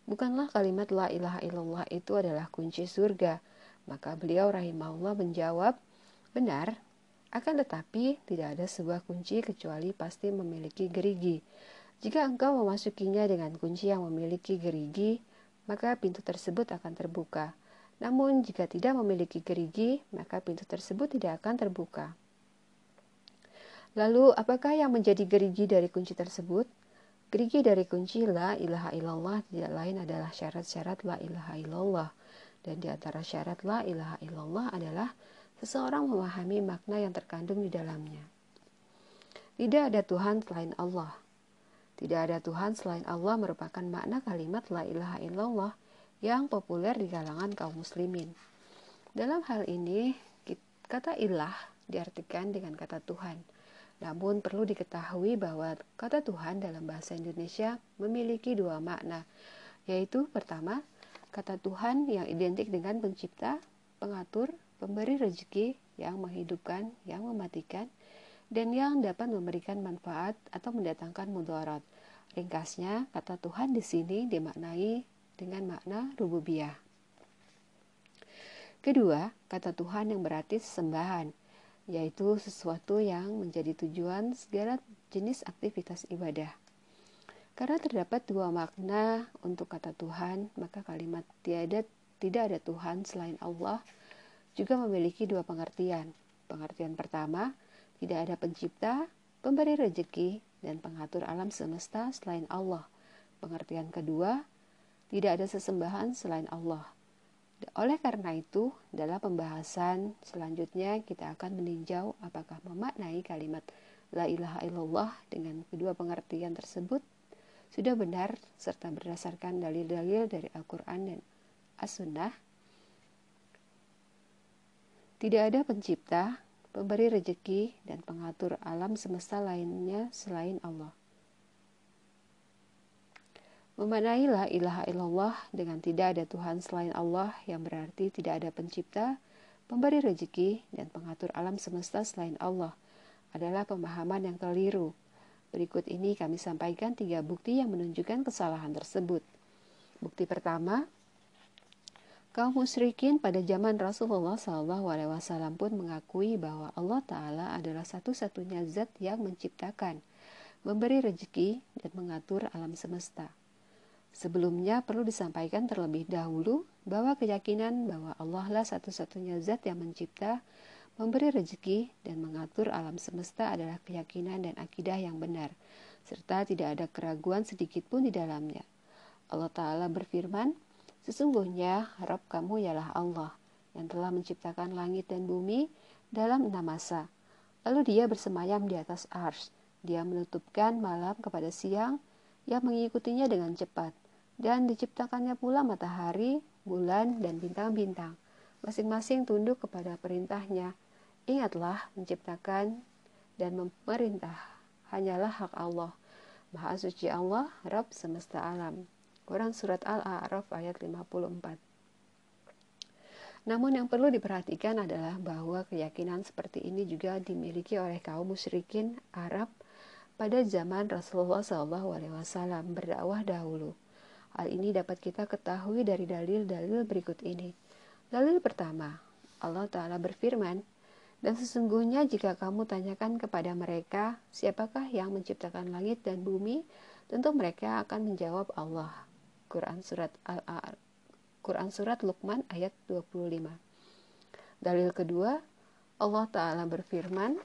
Speaker 1: Bukanlah kalimat la ilaha illallah itu adalah kunci surga. Maka beliau rahimahullah menjawab, benar, akan tetapi tidak ada sebuah kunci kecuali pasti memiliki gerigi. Jika engkau memasukinya dengan kunci yang memiliki gerigi, maka pintu tersebut akan terbuka. Namun jika tidak memiliki gerigi, maka pintu tersebut tidak akan terbuka. Lalu, apakah yang menjadi gerigi dari kunci tersebut? Gerigi dari kunci la ilaha illallah tidak lain adalah syarat-syarat la ilaha illallah. Dan di antara syarat la ilaha illallah adalah seseorang memahami makna yang terkandung di dalamnya. Tidak ada Tuhan selain Allah. Tidak ada Tuhan selain Allah merupakan makna kalimat la ilaha illallah yang populer di kalangan kaum muslimin. Dalam hal ini, kata ilah diartikan dengan kata Tuhan namun perlu diketahui bahwa kata Tuhan dalam bahasa Indonesia memiliki dua makna, yaitu pertama, kata Tuhan yang identik dengan pencipta, pengatur, pemberi rezeki, yang menghidupkan, yang mematikan, dan yang dapat memberikan manfaat atau mendatangkan mudarat. Ringkasnya, kata Tuhan di sini dimaknai dengan makna rububiyah. Kedua, kata Tuhan yang berarti sesembahan yaitu sesuatu yang menjadi tujuan segala jenis aktivitas ibadah. Karena terdapat dua makna untuk kata Tuhan, maka kalimat tiada tidak ada Tuhan selain Allah juga memiliki dua pengertian. Pengertian pertama, tidak ada pencipta, pemberi rezeki, dan pengatur alam semesta selain Allah. Pengertian kedua, tidak ada sesembahan selain Allah. Oleh karena itu, dalam pembahasan selanjutnya kita akan meninjau apakah memaknai kalimat la ilaha illallah dengan kedua pengertian tersebut sudah benar serta berdasarkan dalil-dalil dari Al-Quran dan As-Sunnah. Tidak ada pencipta, pemberi rezeki, dan pengatur alam semesta lainnya selain Allah. Memaknai la ilaha illallah dengan tidak ada Tuhan selain Allah yang berarti tidak ada pencipta, pemberi rezeki, dan pengatur alam semesta selain Allah adalah pemahaman yang keliru. Berikut ini kami sampaikan tiga bukti yang menunjukkan kesalahan tersebut. Bukti pertama, kaum musyrikin pada zaman Rasulullah SAW pun mengakui bahwa Allah Ta'ala adalah satu-satunya zat yang menciptakan, memberi rezeki, dan mengatur alam semesta. Sebelumnya perlu disampaikan terlebih dahulu bahwa keyakinan bahwa Allah lah satu-satunya zat yang mencipta, memberi rezeki, dan mengatur alam semesta adalah keyakinan dan akidah yang benar, serta tidak ada keraguan sedikit pun di dalamnya. Allah Ta'ala berfirman, Sesungguhnya Rabb kamu ialah Allah yang telah menciptakan langit dan bumi dalam enam masa. Lalu dia bersemayam di atas ars. Dia menutupkan malam kepada siang yang mengikutinya dengan cepat. Dan diciptakannya pula matahari, bulan, dan bintang-bintang. Masing-masing tunduk kepada perintahnya. Ingatlah menciptakan dan memerintah hanyalah hak Allah. Maha suci Allah, Rabb semesta alam. Quran Surat Al-A'raf ayat 54 Namun yang perlu diperhatikan adalah bahwa keyakinan seperti ini juga dimiliki oleh kaum musyrikin Arab pada zaman Rasulullah SAW berdakwah dahulu. Hal ini dapat kita ketahui dari dalil-dalil berikut ini. Dalil pertama, Allah Ta'ala berfirman, dan sesungguhnya jika kamu tanyakan kepada mereka, siapakah yang menciptakan langit dan bumi, tentu mereka akan menjawab Allah. Quran surat Al Quran surat Luqman ayat 25. Dalil kedua, Allah Ta'ala berfirman,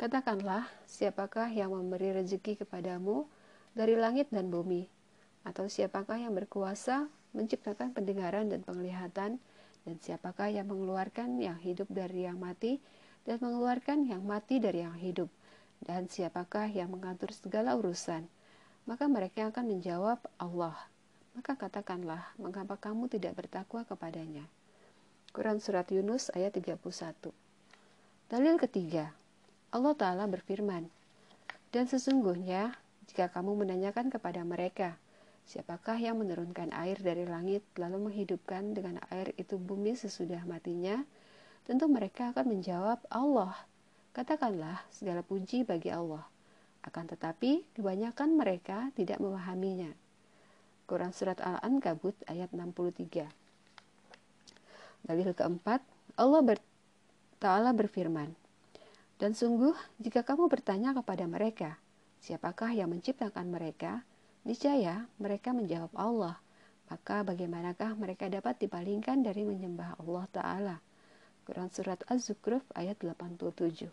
Speaker 1: Katakanlah, siapakah yang memberi rezeki kepadamu dari langit dan bumi? Atau siapakah yang berkuasa menciptakan pendengaran dan penglihatan? Dan siapakah yang mengeluarkan yang hidup dari yang mati dan mengeluarkan yang mati dari yang hidup? Dan siapakah yang mengatur segala urusan? Maka mereka akan menjawab Allah. Maka katakanlah, mengapa kamu tidak bertakwa kepadanya? Quran Surat Yunus ayat 31 Dalil ketiga, Allah Ta'ala berfirman, Dan sesungguhnya, jika kamu menanyakan kepada mereka, siapakah yang menurunkan air dari langit lalu menghidupkan dengan air itu bumi sesudah matinya, tentu mereka akan menjawab Allah. Katakanlah segala puji bagi Allah. Akan tetapi, kebanyakan mereka tidak memahaminya. Quran Surat Al-Ankabut ayat 63 Dalil keempat, Allah Ta'ala berfirman, dan sungguh, jika kamu bertanya kepada mereka, siapakah yang menciptakan mereka? Niscaya mereka menjawab Allah. Maka bagaimanakah mereka dapat dipalingkan dari menyembah Allah Ta'ala? Quran Surat Az-Zukhruf ayat 87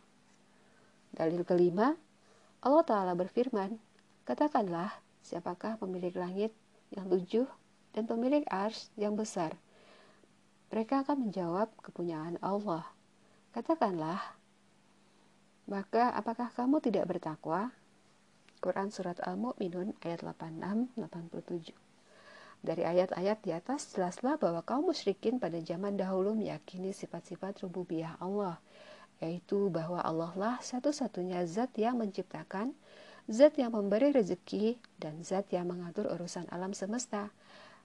Speaker 1: Dalil kelima, Allah Ta'ala berfirman, Katakanlah, siapakah pemilik langit yang tujuh dan pemilik ars yang besar? Mereka akan menjawab kepunyaan Allah. Katakanlah, maka apakah kamu tidak bertakwa? Quran Surat Al-Mu'minun ayat 86-87 Dari ayat-ayat di atas jelaslah bahwa kaum musyrikin pada zaman dahulu meyakini sifat-sifat rububiyah Allah, yaitu bahwa Allah lah satu-satunya zat yang menciptakan, zat yang memberi rezeki, dan zat yang mengatur urusan alam semesta.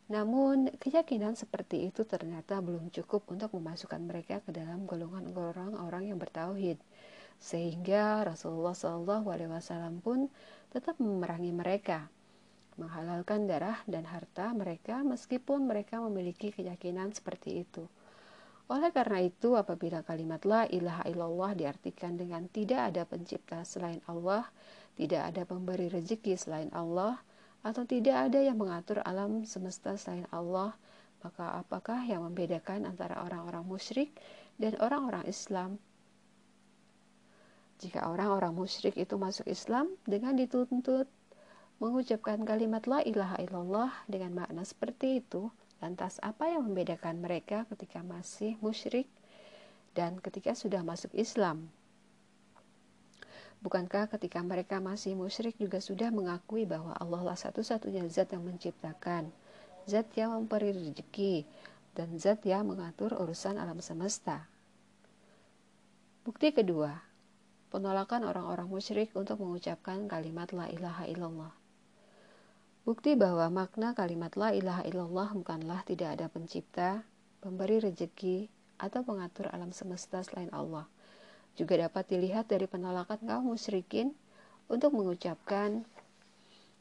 Speaker 1: Namun, keyakinan seperti itu ternyata belum cukup untuk memasukkan mereka ke dalam golongan orang-orang yang bertauhid sehingga Rasulullah SAW pun tetap memerangi mereka, menghalalkan darah dan harta mereka meskipun mereka memiliki keyakinan seperti itu. Oleh karena itu, apabila kalimat la ilaha illallah diartikan dengan tidak ada pencipta selain Allah, tidak ada pemberi rezeki selain Allah, atau tidak ada yang mengatur alam semesta selain Allah, maka apakah yang membedakan antara orang-orang musyrik dan orang-orang Islam jika orang-orang musyrik itu masuk Islam dengan dituntut mengucapkan kalimat la ilaha illallah dengan makna seperti itu, lantas apa yang membedakan mereka ketika masih musyrik dan ketika sudah masuk Islam? Bukankah ketika mereka masih musyrik juga sudah mengakui bahwa Allah lah satu-satunya zat yang menciptakan, zat yang memberi rezeki, dan zat yang mengatur urusan alam semesta? Bukti kedua, penolakan orang-orang musyrik untuk mengucapkan kalimat la ilaha illallah. Bukti bahwa makna kalimat la ilaha illallah bukanlah tidak ada pencipta, pemberi rezeki, atau pengatur alam semesta selain Allah. Juga dapat dilihat dari penolakan kaum musyrikin untuk mengucapkan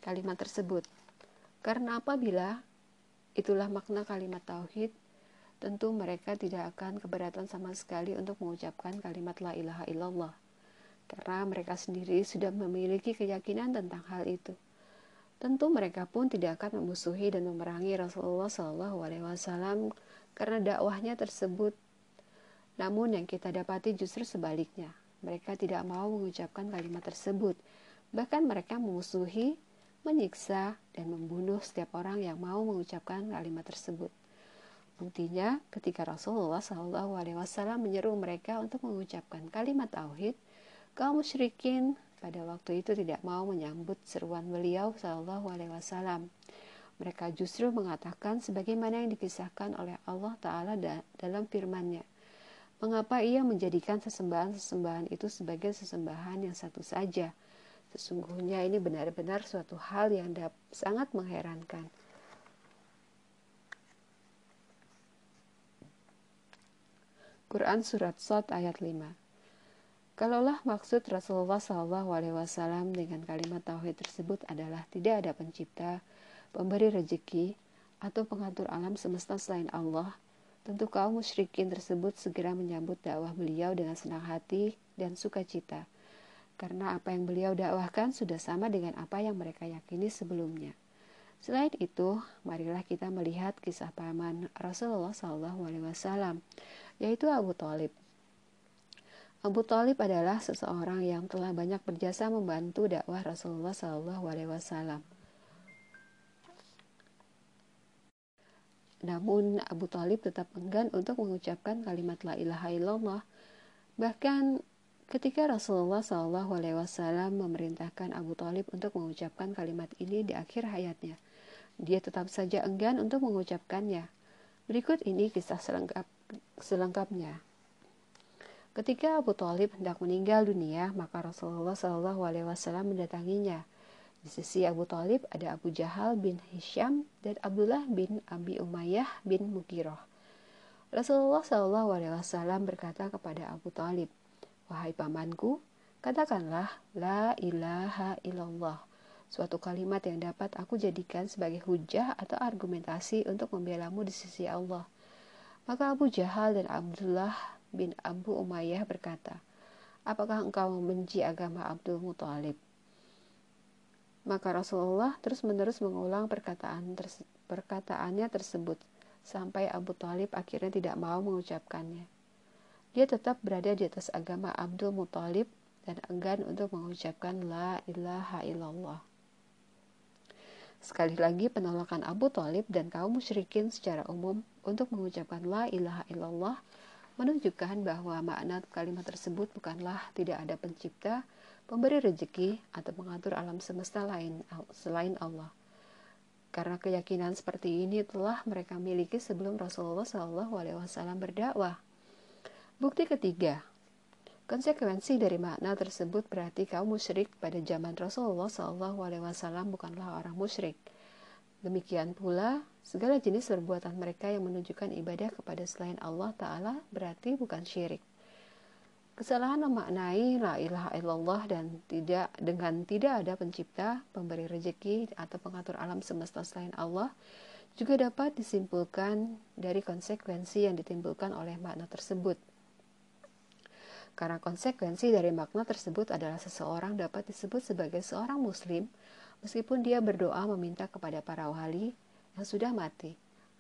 Speaker 1: kalimat tersebut. Karena apabila itulah makna kalimat tauhid, tentu mereka tidak akan keberatan sama sekali untuk mengucapkan kalimat la ilaha illallah karena mereka sendiri sudah memiliki keyakinan tentang hal itu. Tentu mereka pun tidak akan memusuhi dan memerangi Rasulullah Wasallam karena dakwahnya tersebut. Namun yang kita dapati justru sebaliknya, mereka tidak mau mengucapkan kalimat tersebut. Bahkan mereka memusuhi, menyiksa, dan membunuh setiap orang yang mau mengucapkan kalimat tersebut. Buktinya, ketika Rasulullah Wasallam menyeru mereka untuk mengucapkan kalimat tauhid, kaum musyrikin pada waktu itu tidak mau menyambut seruan beliau Shallallahu Alaihi Wasallam. Mereka justru mengatakan sebagaimana yang dikisahkan oleh Allah Ta'ala dalam firman-Nya. Mengapa ia menjadikan sesembahan-sesembahan itu sebagai sesembahan yang satu saja? Sesungguhnya ini benar-benar suatu hal yang sangat mengherankan. Quran Surat Sot ayat 5 Kalaulah maksud Rasulullah SAW dengan kalimat tauhid tersebut adalah tidak ada pencipta, pemberi rezeki, atau pengatur alam semesta selain Allah, tentu kaum musyrikin tersebut segera menyambut dakwah beliau dengan senang hati dan sukacita, karena apa yang beliau dakwahkan sudah sama dengan apa yang mereka yakini sebelumnya. Selain itu, marilah kita melihat kisah paman Rasulullah SAW, yaitu Abu Talib. Abu Talib adalah seseorang yang telah banyak berjasa membantu dakwah Rasulullah SAW. Namun Abu Talib tetap enggan untuk mengucapkan kalimat la ilaha illallah. Bahkan ketika Rasulullah SAW memerintahkan Abu Talib untuk mengucapkan kalimat ini di akhir hayatnya, dia tetap saja enggan untuk mengucapkannya. Berikut ini kisah selengkap, selengkapnya. Ketika Abu Talib hendak meninggal dunia, maka Rasulullah Shallallahu Alaihi Wasallam mendatanginya. Di sisi Abu Talib ada Abu Jahal bin Hisham dan Abdullah bin Abi Umayyah bin Mugiroh. Rasulullah Shallallahu Alaihi Wasallam berkata kepada Abu Talib, wahai pamanku, katakanlah la ilaha illallah, suatu kalimat yang dapat aku jadikan sebagai hujah atau argumentasi untuk membelamu di sisi Allah. Maka Abu Jahal dan Abdullah bin Abu Umayyah berkata, Apakah engkau membenci agama Abdul Muthalib? Maka Rasulullah terus-menerus mengulang perkataan terse perkataannya tersebut sampai Abu Talib akhirnya tidak mau mengucapkannya. Dia tetap berada di atas agama Abdul Muthalib dan enggan untuk mengucapkan La ilaha illallah. Sekali lagi penolakan Abu Talib dan kaum musyrikin secara umum untuk mengucapkan La ilaha illallah menunjukkan bahwa makna kalimat tersebut bukanlah tidak ada pencipta, pemberi rezeki, atau pengatur alam semesta lain selain Allah. Karena keyakinan seperti ini telah mereka miliki sebelum Rasulullah SAW berdakwah. Bukti ketiga, konsekuensi dari makna tersebut berarti kaum musyrik pada zaman Rasulullah SAW bukanlah orang musyrik. Demikian pula, segala jenis perbuatan mereka yang menunjukkan ibadah kepada selain Allah Ta'ala berarti bukan syirik. Kesalahan memaknai la ilaha illallah dan tidak dengan tidak ada pencipta, pemberi rezeki atau pengatur alam semesta selain Allah juga dapat disimpulkan dari konsekuensi yang ditimbulkan oleh makna tersebut. Karena konsekuensi dari makna tersebut adalah seseorang dapat disebut sebagai seorang muslim meskipun dia berdoa meminta kepada para wali yang sudah mati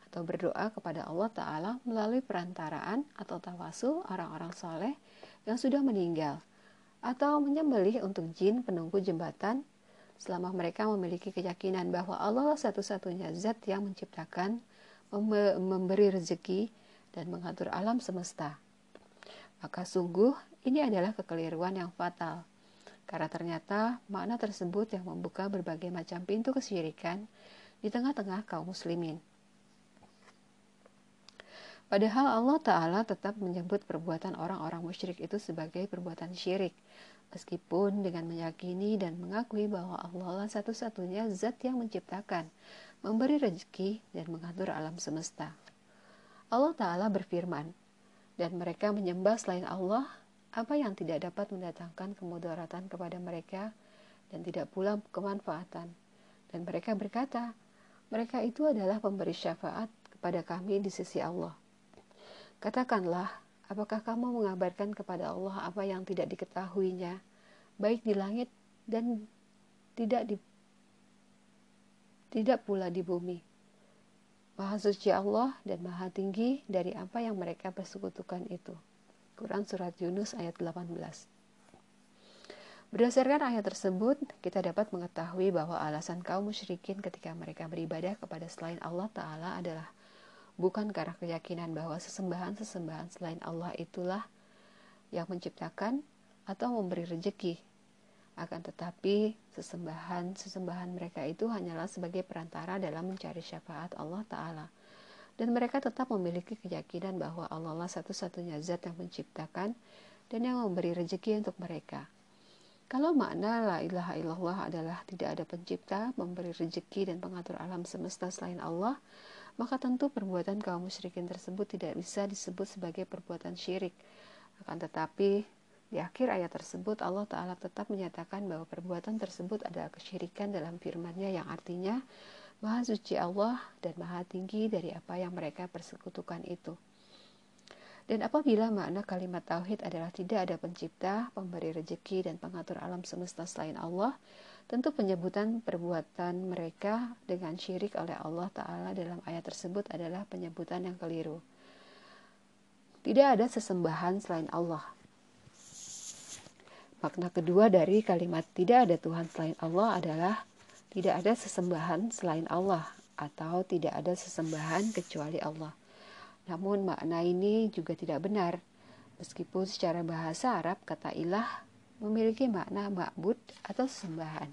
Speaker 1: atau berdoa kepada Allah Ta'ala melalui perantaraan atau tawasul orang-orang soleh yang sudah meninggal atau menyembelih untuk jin penunggu jembatan selama mereka memiliki keyakinan bahwa Allah satu-satunya zat yang menciptakan, memberi rezeki, dan mengatur alam semesta. Maka sungguh ini adalah kekeliruan yang fatal karena ternyata makna tersebut yang membuka berbagai macam pintu kesyirikan di tengah-tengah kaum muslimin. Padahal Allah Ta'ala tetap menyebut perbuatan orang-orang musyrik itu sebagai perbuatan syirik, meskipun dengan meyakini dan mengakui bahwa Allah lah satu-satunya zat yang menciptakan, memberi rezeki, dan mengatur alam semesta. Allah Ta'ala berfirman, dan mereka menyembah selain Allah apa yang tidak dapat mendatangkan kemudaratan kepada mereka dan tidak pula kemanfaatan. Dan mereka berkata, mereka itu adalah pemberi syafaat kepada kami di sisi Allah. Katakanlah, apakah kamu mengabarkan kepada Allah apa yang tidak diketahuinya, baik di langit dan tidak di tidak pula di bumi. Maha suci Allah dan maha tinggi dari apa yang mereka persekutukan itu. Quran Surat Yunus ayat 18. Berdasarkan ayat tersebut, kita dapat mengetahui bahwa alasan kaum musyrikin ketika mereka beribadah kepada selain Allah Ta'ala adalah bukan karena keyakinan bahwa sesembahan-sesembahan selain Allah itulah yang menciptakan atau memberi rejeki. Akan tetapi, sesembahan-sesembahan mereka itu hanyalah sebagai perantara dalam mencari syafaat Allah Ta'ala dan mereka tetap memiliki keyakinan bahwa Allah lah satu-satunya zat yang menciptakan dan yang memberi rezeki untuk mereka. Kalau makna la ilaha illallah adalah tidak ada pencipta, memberi rezeki dan pengatur alam semesta selain Allah, maka tentu perbuatan kaum musyrikin tersebut tidak bisa disebut sebagai perbuatan syirik. Akan tetapi, di akhir ayat tersebut Allah Ta'ala tetap menyatakan bahwa perbuatan tersebut adalah kesyirikan dalam firman-Nya yang artinya Maha suci Allah dan maha tinggi dari apa yang mereka persekutukan itu. Dan apabila makna kalimat tauhid adalah tidak ada pencipta, pemberi rejeki, dan pengatur alam semesta selain Allah, tentu penyebutan perbuatan mereka dengan syirik oleh Allah Ta'ala dalam ayat tersebut adalah penyebutan yang keliru. Tidak ada sesembahan selain Allah. Makna kedua dari kalimat tidak ada Tuhan selain Allah adalah tidak ada sesembahan selain Allah atau tidak ada sesembahan kecuali Allah. Namun makna ini juga tidak benar. Meskipun secara bahasa Arab kata ilah memiliki makna ma'bud atau sesembahan.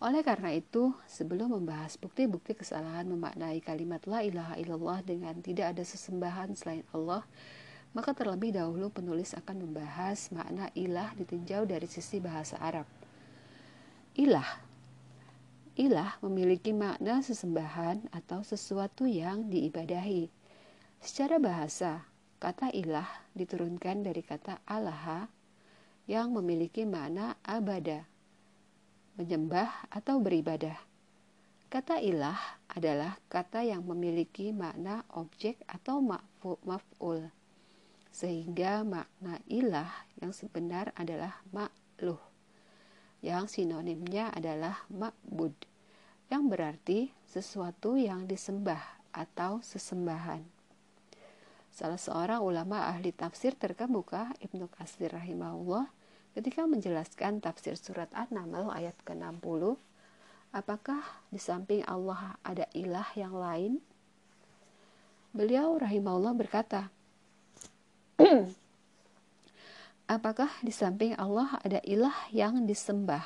Speaker 1: Oleh karena itu, sebelum membahas bukti-bukti kesalahan memaknai kalimat la ilaha illallah dengan tidak ada sesembahan selain Allah, maka terlebih dahulu penulis akan membahas makna ilah ditinjau dari sisi bahasa Arab. Ilah Ilah memiliki makna sesembahan atau sesuatu yang diibadahi. Secara bahasa, kata ilah diturunkan dari kata alaha yang memiliki makna abada, menyembah atau beribadah. Kata ilah adalah kata yang memiliki makna objek atau maf'ul, sehingga makna ilah yang sebenar adalah makluh, yang sinonimnya adalah ma'bud yang berarti sesuatu yang disembah atau sesembahan. Salah seorang ulama ahli tafsir terkemuka, Ibnu Katsir rahimahullah, ketika menjelaskan tafsir surat An-Naml ayat ke-60, apakah di samping Allah ada ilah yang lain? Beliau rahimahullah berkata, Apakah di samping Allah ada ilah yang disembah?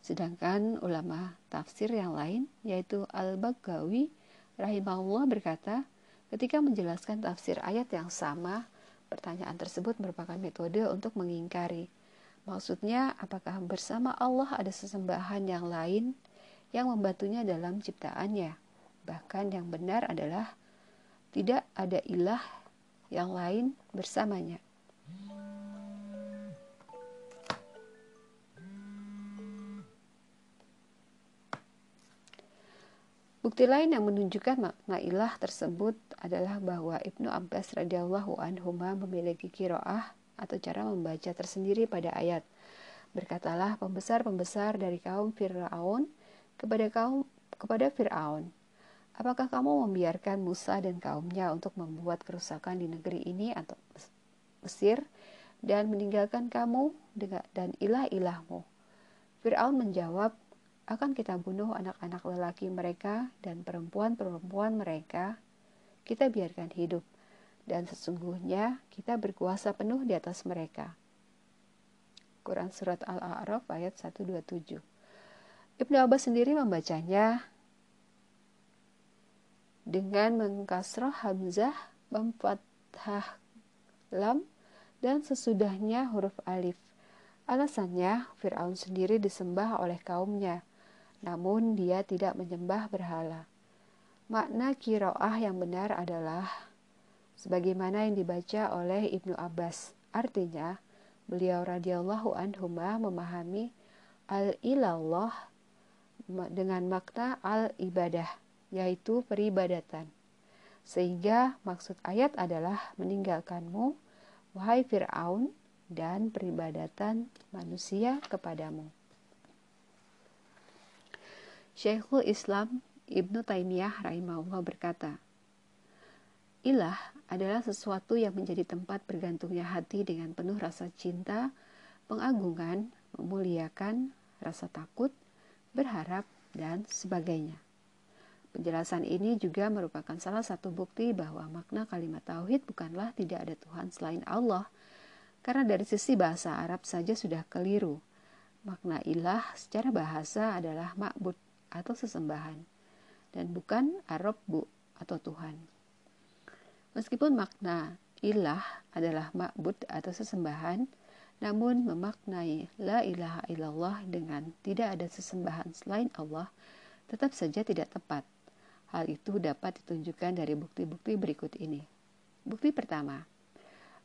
Speaker 1: Sedangkan ulama tafsir yang lain yaitu Al-Bagawi rahimahullah berkata, ketika menjelaskan tafsir ayat yang sama, pertanyaan tersebut merupakan metode untuk mengingkari. Maksudnya, apakah bersama Allah ada sesembahan yang lain yang membantunya dalam ciptaannya? Bahkan yang benar adalah tidak ada ilah yang lain bersamanya. Bukti lain yang menunjukkan makna ilah tersebut adalah bahwa Ibnu Abbas radhiyallahu anhu memiliki kiroah atau cara membaca tersendiri pada ayat. Berkatalah pembesar-pembesar dari kaum Fir'aun kepada kaum kepada Fir'aun, apakah kamu membiarkan Musa dan kaumnya untuk membuat kerusakan di negeri ini atau Mesir dan meninggalkan kamu dan ilah-ilahmu? Fir'aun menjawab, akan kita bunuh anak-anak lelaki mereka dan perempuan-perempuan mereka, kita biarkan hidup, dan sesungguhnya kita berkuasa penuh di atas mereka. Quran Surat Al-A'raf ayat 127 Ibnu Abbas sendiri membacanya dengan mengkasroh Hamzah, memfathah lam, dan sesudahnya huruf alif. Alasannya, Fir'aun sendiri disembah oleh kaumnya, namun dia tidak menyembah berhala. Makna kiroah yang benar adalah sebagaimana yang dibaca oleh Ibnu Abbas. Artinya, beliau radhiyallahu anhu memahami al-ilallah dengan makna al-ibadah, yaitu peribadatan. Sehingga maksud ayat adalah meninggalkanmu, wahai Fir'aun, dan peribadatan manusia kepadamu. Syekhul Islam Ibnu Taimiyah rahimahullah berkata, Ilah adalah sesuatu yang menjadi tempat bergantungnya hati dengan penuh rasa cinta, pengagungan, memuliakan, rasa takut, berharap, dan sebagainya. Penjelasan ini juga merupakan salah satu bukti bahwa makna kalimat tauhid bukanlah tidak ada Tuhan selain Allah, karena dari sisi bahasa Arab saja sudah keliru. Makna ilah secara bahasa adalah ma'bud atau sesembahan dan bukan Arabbu atau Tuhan. Meskipun makna ilah adalah ma'bud atau sesembahan, namun memaknai la ilaha illallah dengan tidak ada sesembahan selain Allah tetap saja tidak tepat. Hal itu dapat ditunjukkan dari bukti-bukti berikut ini. Bukti pertama,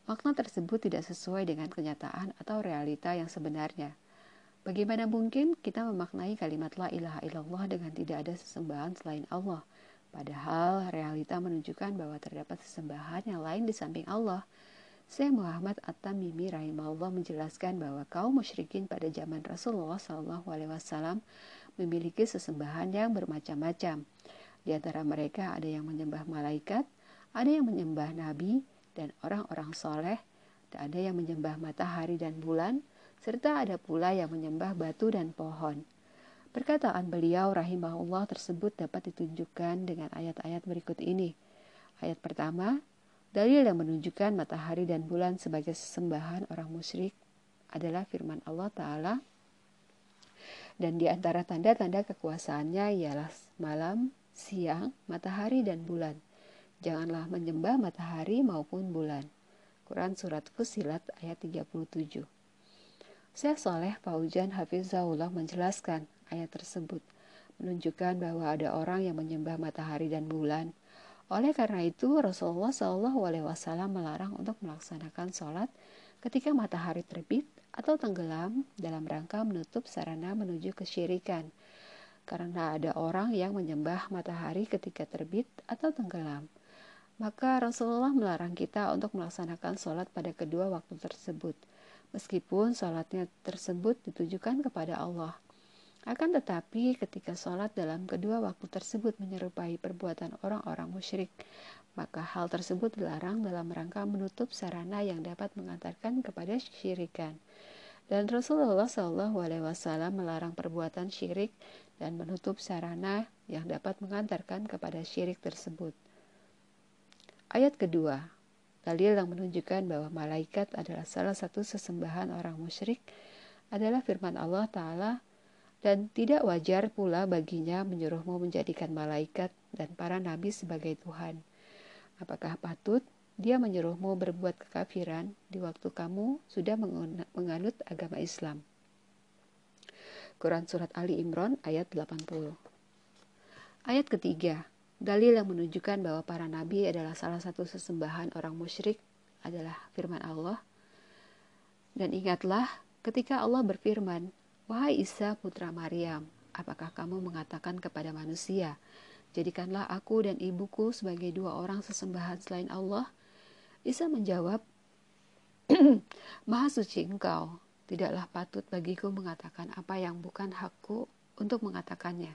Speaker 1: makna tersebut tidak sesuai dengan kenyataan atau realita yang sebenarnya. Bagaimana mungkin kita memaknai kalimat la ilaha illallah dengan tidak ada sesembahan selain Allah? Padahal realita menunjukkan bahwa terdapat sesembahan yang lain di samping Allah. Syekh Muhammad At-Tamimi rahimahullah menjelaskan bahwa kaum musyrikin pada zaman Rasulullah SAW memiliki sesembahan yang bermacam-macam. Di antara mereka ada yang menyembah malaikat, ada yang menyembah nabi dan orang-orang soleh, dan ada yang menyembah matahari dan bulan, serta ada pula yang menyembah batu dan pohon. Perkataan beliau rahimahullah tersebut dapat ditunjukkan dengan ayat-ayat berikut ini. Ayat pertama, dalil yang menunjukkan matahari dan bulan sebagai sesembahan orang musyrik adalah firman Allah Ta'ala dan di antara tanda-tanda kekuasaannya ialah malam, siang, matahari, dan bulan. Janganlah menyembah matahari maupun bulan. Quran Surat Fusilat ayat 37 Syekh Soleh Paujan Hafizahullah menjelaskan ayat tersebut menunjukkan bahwa ada orang yang menyembah matahari dan bulan. Oleh karena itu, Rasulullah Shallallahu Alaihi Wasallam melarang untuk melaksanakan sholat ketika matahari terbit atau tenggelam dalam rangka menutup sarana menuju kesyirikan karena ada orang yang menyembah matahari ketika terbit atau tenggelam. Maka Rasulullah melarang kita untuk melaksanakan sholat pada kedua waktu tersebut, meskipun sholatnya tersebut ditujukan kepada Allah. Akan tetapi ketika sholat dalam kedua waktu tersebut menyerupai perbuatan orang-orang musyrik, maka hal tersebut dilarang dalam rangka menutup sarana yang dapat mengantarkan kepada syirikan. Dan Rasulullah Wasallam melarang perbuatan syirik dan menutup sarana yang dapat mengantarkan kepada syirik tersebut. Ayat kedua, dalil yang menunjukkan bahwa malaikat adalah salah satu sesembahan orang musyrik adalah firman Allah Ta'ala dan tidak wajar pula baginya menyuruhmu menjadikan malaikat dan para nabi sebagai Tuhan. Apakah patut dia menyuruhmu berbuat kekafiran di waktu kamu sudah menganut agama Islam. Quran Surat Ali Imran ayat 80 Ayat ketiga, dalil yang menunjukkan bahwa para nabi adalah salah satu sesembahan orang musyrik adalah firman Allah. Dan ingatlah ketika Allah berfirman, Wahai Isa putra Maryam, apakah kamu mengatakan kepada manusia, Jadikanlah aku dan ibuku sebagai dua orang sesembahan selain Allah, Isa menjawab, Maha suci engkau, tidaklah patut bagiku mengatakan apa yang bukan hakku untuk mengatakannya.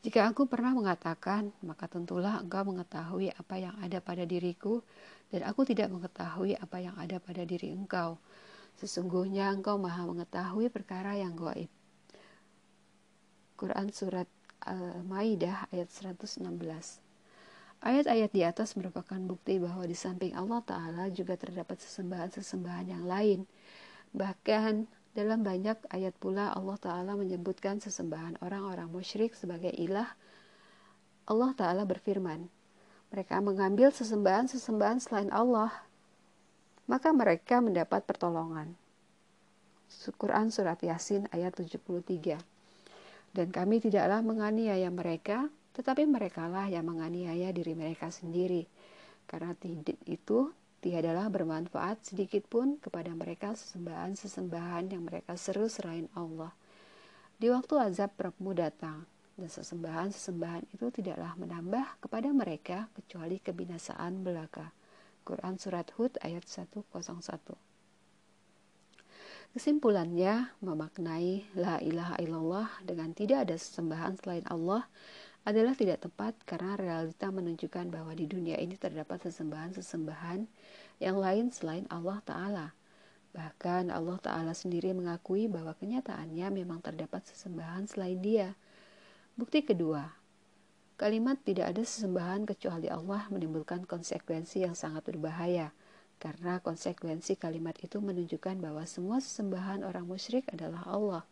Speaker 1: Jika aku pernah mengatakan, maka tentulah engkau mengetahui apa yang ada pada diriku, dan aku tidak mengetahui apa yang ada pada diri engkau. Sesungguhnya engkau maha mengetahui perkara yang goib. Quran Surat Al-Maidah ayat 116 Ayat-ayat di atas merupakan bukti bahwa di samping Allah Ta'ala juga terdapat sesembahan-sesembahan yang lain. Bahkan dalam banyak ayat pula Allah Ta'ala menyebutkan sesembahan orang-orang musyrik sebagai ilah. Allah Ta'ala berfirman, mereka mengambil sesembahan-sesembahan selain Allah, maka mereka mendapat pertolongan. Quran Surat Yasin ayat 73 Dan kami tidaklah menganiaya mereka tetapi merekalah yang menganiaya diri mereka sendiri, karena itu tiadalah bermanfaat sedikit pun kepada mereka sesembahan-sesembahan yang mereka seru selain Allah. Di waktu azab Rabbimu datang, dan sesembahan-sesembahan itu tidaklah menambah kepada mereka kecuali kebinasaan belaka. Quran Surat Hud ayat 101 Kesimpulannya, memaknai la ilaha illallah dengan tidak ada sesembahan selain Allah adalah tidak tepat karena realita menunjukkan bahwa di dunia ini terdapat sesembahan-sesembahan yang lain selain Allah Ta'ala. Bahkan Allah Ta'ala sendiri mengakui bahwa kenyataannya memang terdapat sesembahan selain dia. Bukti kedua, kalimat tidak ada sesembahan kecuali Allah menimbulkan konsekuensi yang sangat berbahaya karena konsekuensi kalimat itu menunjukkan bahwa semua sesembahan orang musyrik adalah Allah –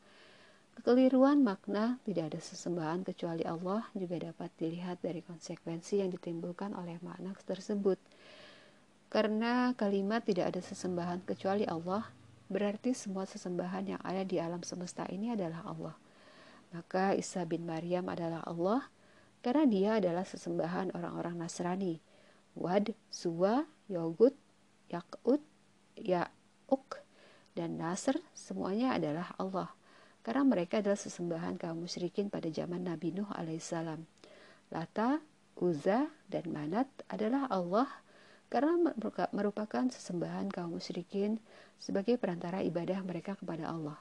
Speaker 1: Kekeliruan makna tidak ada sesembahan kecuali Allah juga dapat dilihat dari konsekuensi yang ditimbulkan oleh makna tersebut. Karena kalimat tidak ada sesembahan kecuali Allah, berarti semua sesembahan yang ada di alam semesta ini adalah Allah. Maka Isa bin Maryam adalah Allah, karena dia adalah sesembahan orang-orang Nasrani. Wad, Suwa, Yogut, Yakut, Ya'uk, dan Nasr semuanya adalah Allah. Karena mereka adalah sesembahan kaum musyrikin pada zaman Nabi Nuh alaihissalam. Lata, Uzza, dan Manat adalah Allah karena merupakan sesembahan kaum musyrikin sebagai perantara ibadah mereka kepada Allah.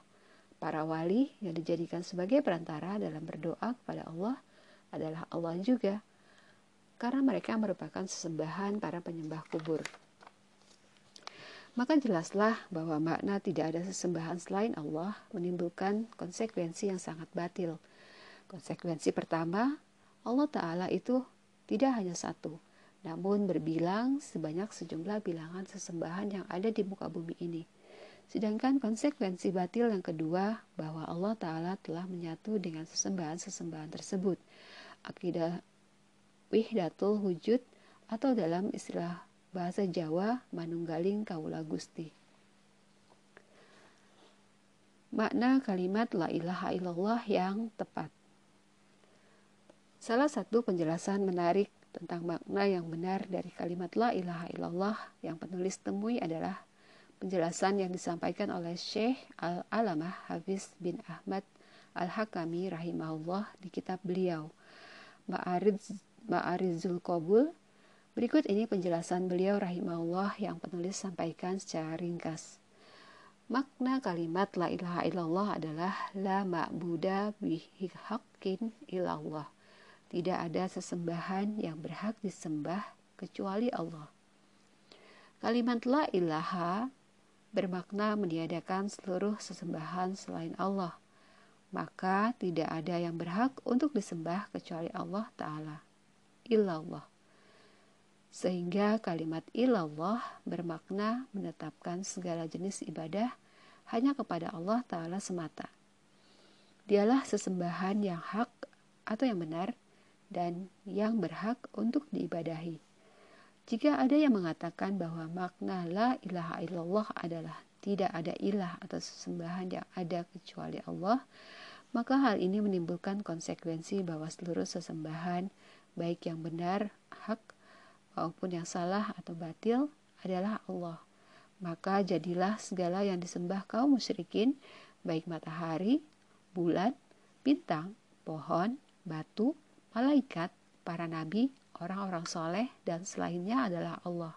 Speaker 1: Para wali yang dijadikan sebagai perantara dalam berdoa kepada Allah adalah Allah juga, karena mereka merupakan sesembahan para penyembah kubur. Maka jelaslah bahwa makna tidak ada sesembahan selain Allah menimbulkan konsekuensi yang sangat batil. Konsekuensi pertama, Allah Ta'ala itu tidak hanya satu, namun berbilang sebanyak sejumlah bilangan sesembahan yang ada di muka bumi ini. Sedangkan konsekuensi batil yang kedua bahwa Allah Ta'ala telah menyatu dengan sesembahan-sesembahan tersebut. Akidah wihdatul wujud atau dalam istilah bahasa Jawa manunggaling kaula Gusti. Makna kalimat la ilaha illallah yang tepat. Salah satu penjelasan menarik tentang makna yang benar dari kalimat la ilaha illallah yang penulis temui adalah penjelasan yang disampaikan oleh Syekh Al-Alamah Hafiz bin Ahmad Al-Hakami rahimahullah di kitab beliau Ma'ariz Ma'arizul Qabul. Berikut ini penjelasan beliau rahimahullah yang penulis sampaikan secara ringkas. Makna kalimat la ilaha illallah adalah la ma'buda bihi haqqin illallah. Tidak ada sesembahan yang berhak disembah kecuali Allah. Kalimat la ilaha bermakna meniadakan seluruh sesembahan selain Allah. Maka tidak ada yang berhak untuk disembah kecuali Allah Ta'ala illallah. Sehingga kalimat illallah bermakna menetapkan segala jenis ibadah hanya kepada Allah Ta'ala semata. Dialah sesembahan yang hak atau yang benar dan yang berhak untuk diibadahi. Jika ada yang mengatakan bahwa makna la ilaha illallah adalah tidak ada ilah atau sesembahan yang ada kecuali Allah, maka hal ini menimbulkan konsekuensi bahwa seluruh sesembahan baik yang benar, hak, maupun yang salah atau batil adalah Allah. Maka jadilah segala yang disembah kaum musyrikin, baik matahari, bulan, bintang, pohon, batu, malaikat, para nabi, orang-orang soleh, dan selainnya adalah Allah.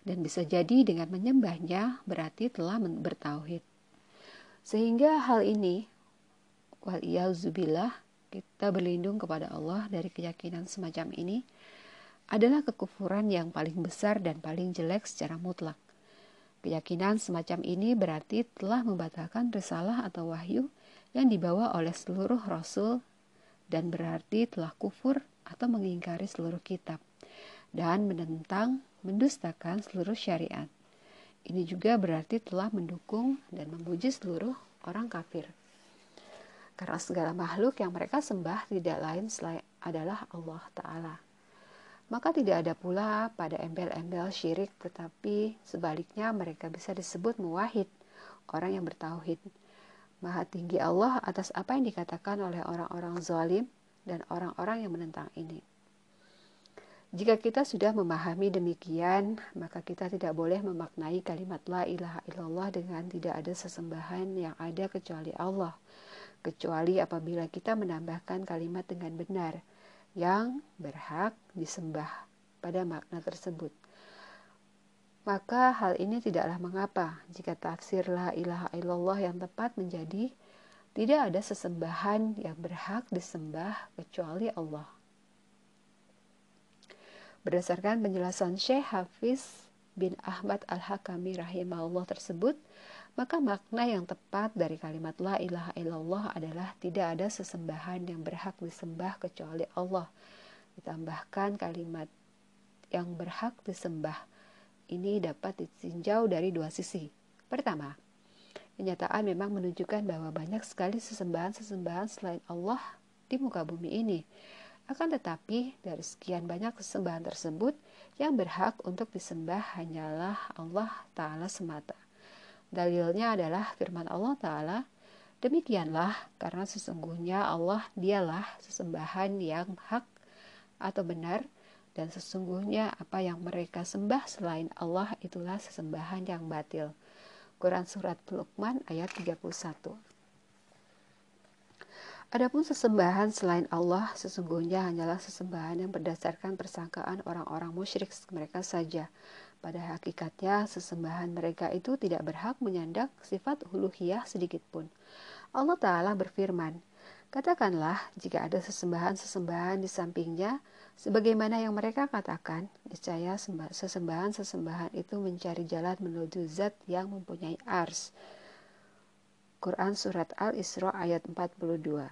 Speaker 1: Dan bisa jadi dengan menyembahnya berarti telah bertauhid. Sehingga hal ini, wal kita berlindung kepada Allah dari keyakinan semacam ini adalah kekufuran yang paling besar dan paling jelek secara mutlak. Keyakinan semacam ini berarti telah membatalkan risalah atau wahyu yang dibawa oleh seluruh rasul dan berarti telah kufur atau mengingkari seluruh kitab dan menentang, mendustakan seluruh syariat. Ini juga berarti telah mendukung dan memuji seluruh orang kafir karena segala makhluk yang mereka sembah tidak lain selain adalah Allah Ta'ala. Maka tidak ada pula pada embel-embel syirik, tetapi sebaliknya mereka bisa disebut muwahid, orang yang bertauhid. Maha tinggi Allah atas apa yang dikatakan oleh orang-orang zalim dan orang-orang yang menentang ini. Jika kita sudah memahami demikian, maka kita tidak boleh memaknai kalimat la ilaha illallah dengan tidak ada sesembahan yang ada kecuali Allah kecuali apabila kita menambahkan kalimat dengan benar yang berhak disembah pada makna tersebut. Maka hal ini tidaklah mengapa jika tafsir la ilaha illallah yang tepat menjadi tidak ada sesembahan yang berhak disembah kecuali Allah. Berdasarkan penjelasan Syekh Hafiz bin Ahmad Al-Hakami rahimahullah tersebut, maka makna yang tepat dari kalimat la ilaha illallah adalah tidak ada sesembahan yang berhak disembah kecuali Allah. Ditambahkan kalimat yang berhak disembah ini dapat ditinjau dari dua sisi. Pertama, kenyataan memang menunjukkan bahwa banyak sekali sesembahan-sesembahan selain Allah di muka bumi ini. Akan tetapi, dari sekian banyak sesembahan tersebut, yang berhak untuk disembah hanyalah Allah Ta'ala semata. Dalilnya adalah firman Allah Ta'ala Demikianlah karena sesungguhnya Allah dialah sesembahan yang hak atau benar dan sesungguhnya apa yang mereka sembah selain Allah itulah sesembahan yang batil. Quran Surat Luqman ayat 31 Adapun sesembahan selain Allah sesungguhnya hanyalah sesembahan yang berdasarkan persangkaan orang-orang musyrik mereka saja. Pada hakikatnya sesembahan mereka itu tidak berhak menyandang sifat uluhiyah sedikit pun. Allah Ta'ala berfirman, Katakanlah jika ada sesembahan-sesembahan di sampingnya, sebagaimana yang mereka katakan, niscaya sesembahan-sesembahan itu mencari jalan menuju zat yang mempunyai ars. Quran Surat Al-Isra ayat 42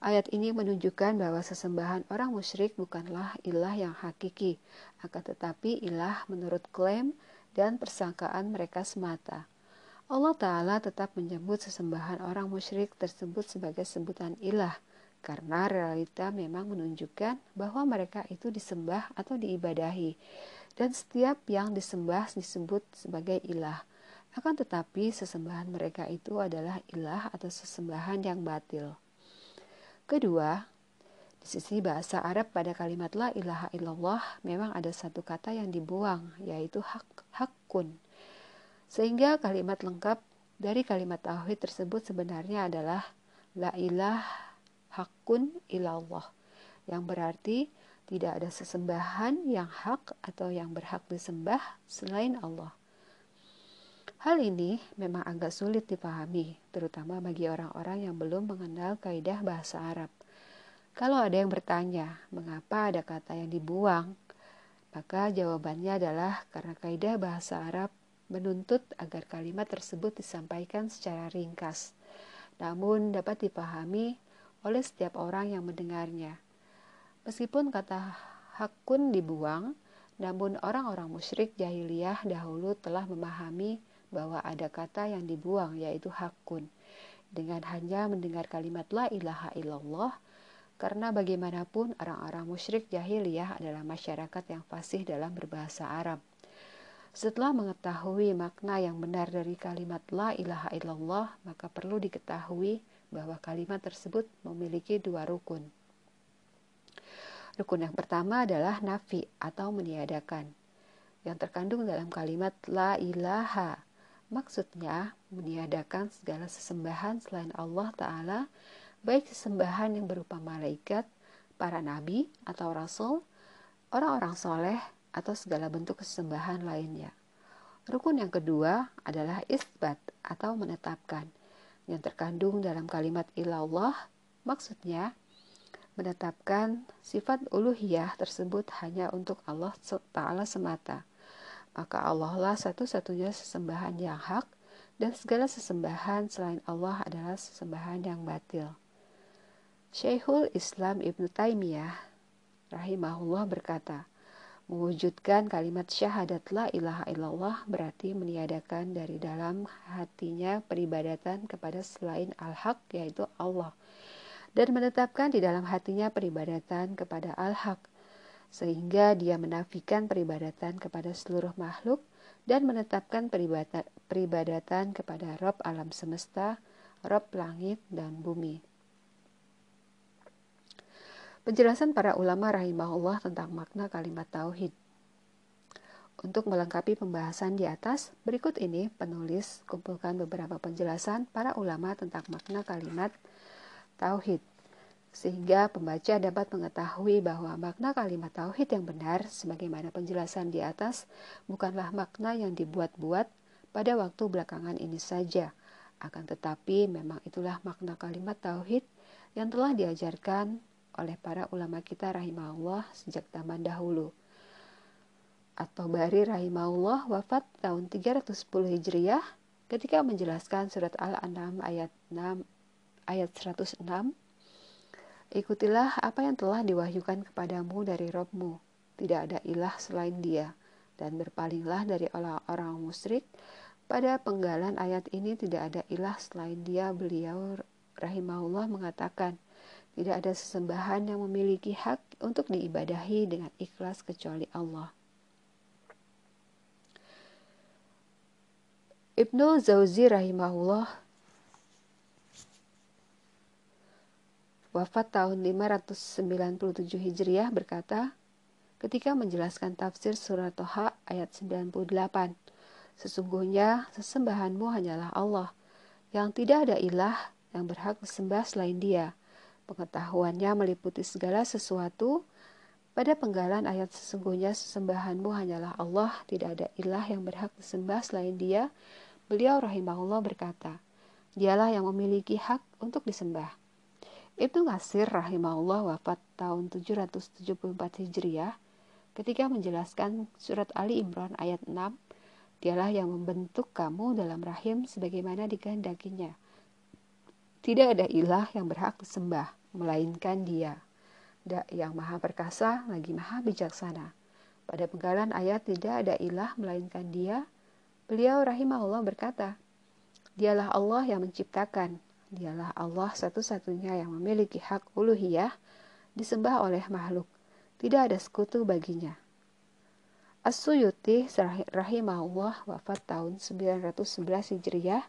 Speaker 1: Ayat ini menunjukkan bahwa sesembahan orang musyrik bukanlah ilah yang hakiki, akan tetapi ilah menurut klaim dan persangkaan mereka semata. Allah Ta'ala tetap menyebut sesembahan orang musyrik tersebut sebagai sebutan ilah karena realita memang menunjukkan bahwa mereka itu disembah atau diibadahi dan setiap yang disembah disebut sebagai ilah. Akan tetapi sesembahan mereka itu adalah ilah atau sesembahan yang batil. Kedua, di sisi bahasa Arab pada kalimat la ilaha illallah memang ada satu kata yang dibuang yaitu hak hakun sehingga kalimat lengkap dari kalimat tauhid tersebut sebenarnya adalah la ilah hakun ilallah yang berarti tidak ada sesembahan yang hak atau yang berhak disembah selain Allah. Hal ini memang agak sulit dipahami, terutama bagi orang-orang yang belum mengenal kaidah bahasa Arab. Kalau ada yang bertanya, mengapa ada kata yang dibuang? Maka jawabannya adalah karena kaidah bahasa Arab menuntut agar kalimat tersebut disampaikan secara ringkas, namun dapat dipahami oleh setiap orang yang mendengarnya. Meskipun kata hakun dibuang, namun orang-orang musyrik jahiliyah dahulu telah memahami bahwa ada kata yang dibuang yaitu hakun. Dengan hanya mendengar kalimat la ilaha illallah, karena bagaimanapun orang-orang musyrik jahiliyah adalah masyarakat yang fasih dalam berbahasa Arab. Setelah mengetahui makna yang benar dari kalimat la ilaha illallah, maka perlu diketahui bahwa kalimat tersebut memiliki dua rukun. Rukun yang pertama adalah nafi atau meniadakan, yang terkandung dalam kalimat la ilaha. Maksudnya meniadakan segala sesembahan selain Allah Ta'ala, baik sesembahan yang berupa malaikat, para nabi atau rasul, orang-orang soleh, atau segala bentuk kesembahan lainnya. Rukun yang kedua adalah isbat atau menetapkan yang terkandung dalam kalimat ilallah maksudnya menetapkan sifat uluhiyah tersebut hanya untuk Allah Ta'ala semata. Maka Allah lah satu-satunya sesembahan yang hak dan segala sesembahan selain Allah adalah sesembahan yang batil. Syekhul Islam Ibn Taimiyah rahimahullah berkata, Mewujudkan kalimat syahadat la ilaha illallah berarti meniadakan dari dalam hatinya peribadatan kepada selain al-haq yaitu Allah dan menetapkan di dalam hatinya peribadatan kepada al-haq sehingga dia menafikan peribadatan kepada seluruh makhluk dan menetapkan peribadatan kepada Rob alam semesta, Rob langit dan bumi. Penjelasan para ulama rahimahullah tentang makna kalimat tauhid. Untuk melengkapi pembahasan di atas, berikut ini penulis kumpulkan beberapa penjelasan para ulama tentang makna kalimat tauhid sehingga pembaca dapat mengetahui bahwa makna kalimat tauhid yang benar sebagaimana penjelasan di atas bukanlah makna yang dibuat-buat pada waktu belakangan ini saja akan tetapi memang itulah makna kalimat tauhid yang telah diajarkan oleh para ulama kita rahimahullah sejak zaman dahulu. Atau Bari rahimahullah wafat tahun 310 Hijriah ketika menjelaskan surat Al-An'am ayat 6 ayat 106 Ikutilah apa yang telah diwahyukan kepadamu dari Robmu. Tidak ada ilah selain dia. Dan berpalinglah dari orang-orang musyrik. Pada penggalan ayat ini tidak ada ilah selain dia. Beliau rahimahullah mengatakan, tidak ada sesembahan yang memiliki hak untuk diibadahi dengan ikhlas kecuali Allah. Ibnu Zauzi rahimahullah wafat tahun 597 Hijriah berkata, ketika menjelaskan tafsir surat Toha ayat 98, Sesungguhnya sesembahanmu hanyalah Allah, yang tidak ada ilah yang berhak disembah selain dia. Pengetahuannya meliputi segala sesuatu. Pada penggalan ayat sesungguhnya sesembahanmu hanyalah Allah, tidak ada ilah yang berhak disembah selain dia. Beliau rahimahullah berkata, dialah yang memiliki hak untuk disembah. Ibnu Qasir rahimahullah wafat tahun 774 Hijriah ketika menjelaskan surat Ali Imran ayat 6 Dialah yang membentuk kamu dalam rahim sebagaimana dikehendakinya. Tidak ada ilah yang berhak disembah, melainkan dia. Yang maha perkasa lagi maha bijaksana. Pada penggalan ayat tidak ada ilah melainkan dia, beliau rahimahullah berkata, Dialah Allah yang menciptakan, Dialah Allah satu-satunya yang memiliki hak uluhiyah disembah oleh makhluk. Tidak ada sekutu baginya. As-Suyuti rahimahullah wafat tahun 911 Hijriah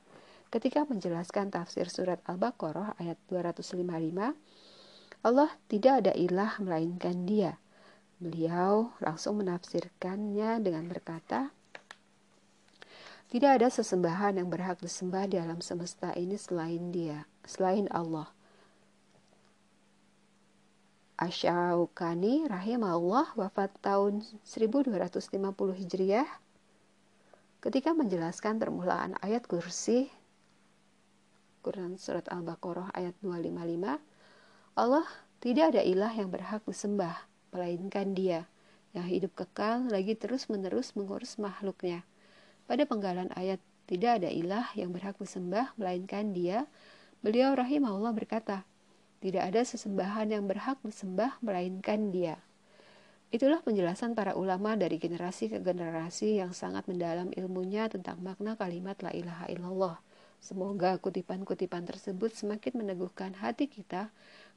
Speaker 1: ketika menjelaskan tafsir surat Al-Baqarah ayat 255 Allah tidak ada ilah melainkan dia. Beliau langsung menafsirkannya dengan berkata, tidak ada sesembahan yang berhak disembah di alam semesta ini selain dia, selain Allah. Asyaukani rahimahullah wafat tahun 1250 Hijriah ketika menjelaskan permulaan ayat kursi Quran Surat Al-Baqarah ayat 255 Allah tidak ada ilah yang berhak disembah melainkan dia yang hidup kekal lagi terus menerus mengurus makhluknya pada penggalan ayat tidak ada ilah yang berhak disembah melainkan dia, beliau rahimahullah berkata, tidak ada sesembahan yang berhak disembah melainkan dia. Itulah penjelasan para ulama dari generasi ke generasi yang sangat mendalam ilmunya tentang makna kalimat la ilaha illallah. Semoga kutipan-kutipan tersebut semakin meneguhkan hati kita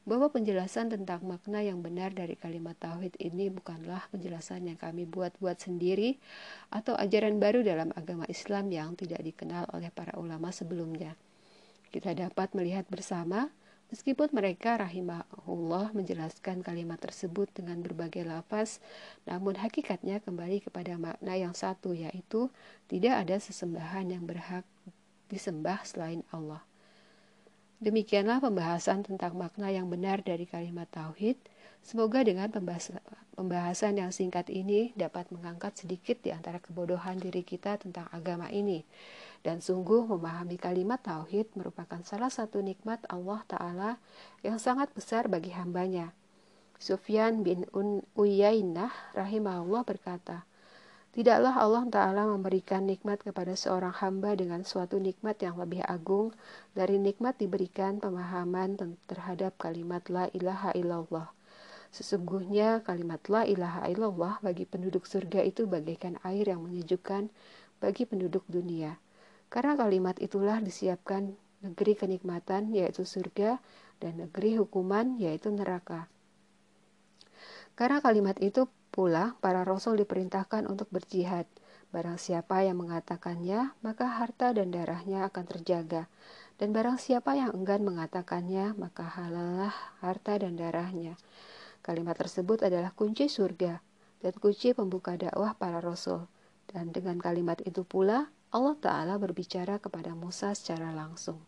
Speaker 1: bahwa penjelasan tentang makna yang benar dari kalimat tauhid ini bukanlah penjelasan yang kami buat-buat sendiri atau ajaran baru dalam agama Islam yang tidak dikenal oleh para ulama sebelumnya. Kita dapat melihat bersama Meskipun mereka rahimahullah menjelaskan kalimat tersebut dengan berbagai lafaz, namun hakikatnya kembali kepada makna yang satu yaitu tidak ada sesembahan yang berhak disembah selain Allah. Demikianlah pembahasan tentang makna yang benar dari kalimat tauhid. Semoga dengan pembahasan yang singkat ini dapat mengangkat sedikit di antara kebodohan diri kita tentang agama ini. Dan sungguh memahami kalimat tauhid merupakan salah satu nikmat Allah Ta'ala yang sangat besar bagi hambanya. Sufyan bin Uyainah rahimahullah berkata, Tidaklah Allah Ta'ala memberikan nikmat kepada seorang hamba dengan suatu nikmat yang lebih agung dari nikmat diberikan pemahaman terhadap kalimat La ilaha illallah. Sesungguhnya kalimat La ilaha illallah bagi penduduk surga itu bagaikan air yang menyejukkan bagi penduduk dunia. Karena kalimat itulah disiapkan negeri kenikmatan yaitu surga dan negeri hukuman yaitu neraka. Karena kalimat itu Pula, para rasul diperintahkan untuk berjihad. Barang siapa yang mengatakannya, maka harta dan darahnya akan terjaga. Dan barang siapa yang enggan mengatakannya, maka halallah harta dan darahnya. Kalimat tersebut adalah kunci surga dan kunci pembuka dakwah para rasul. Dan dengan kalimat itu pula, Allah Ta'ala berbicara kepada Musa secara langsung.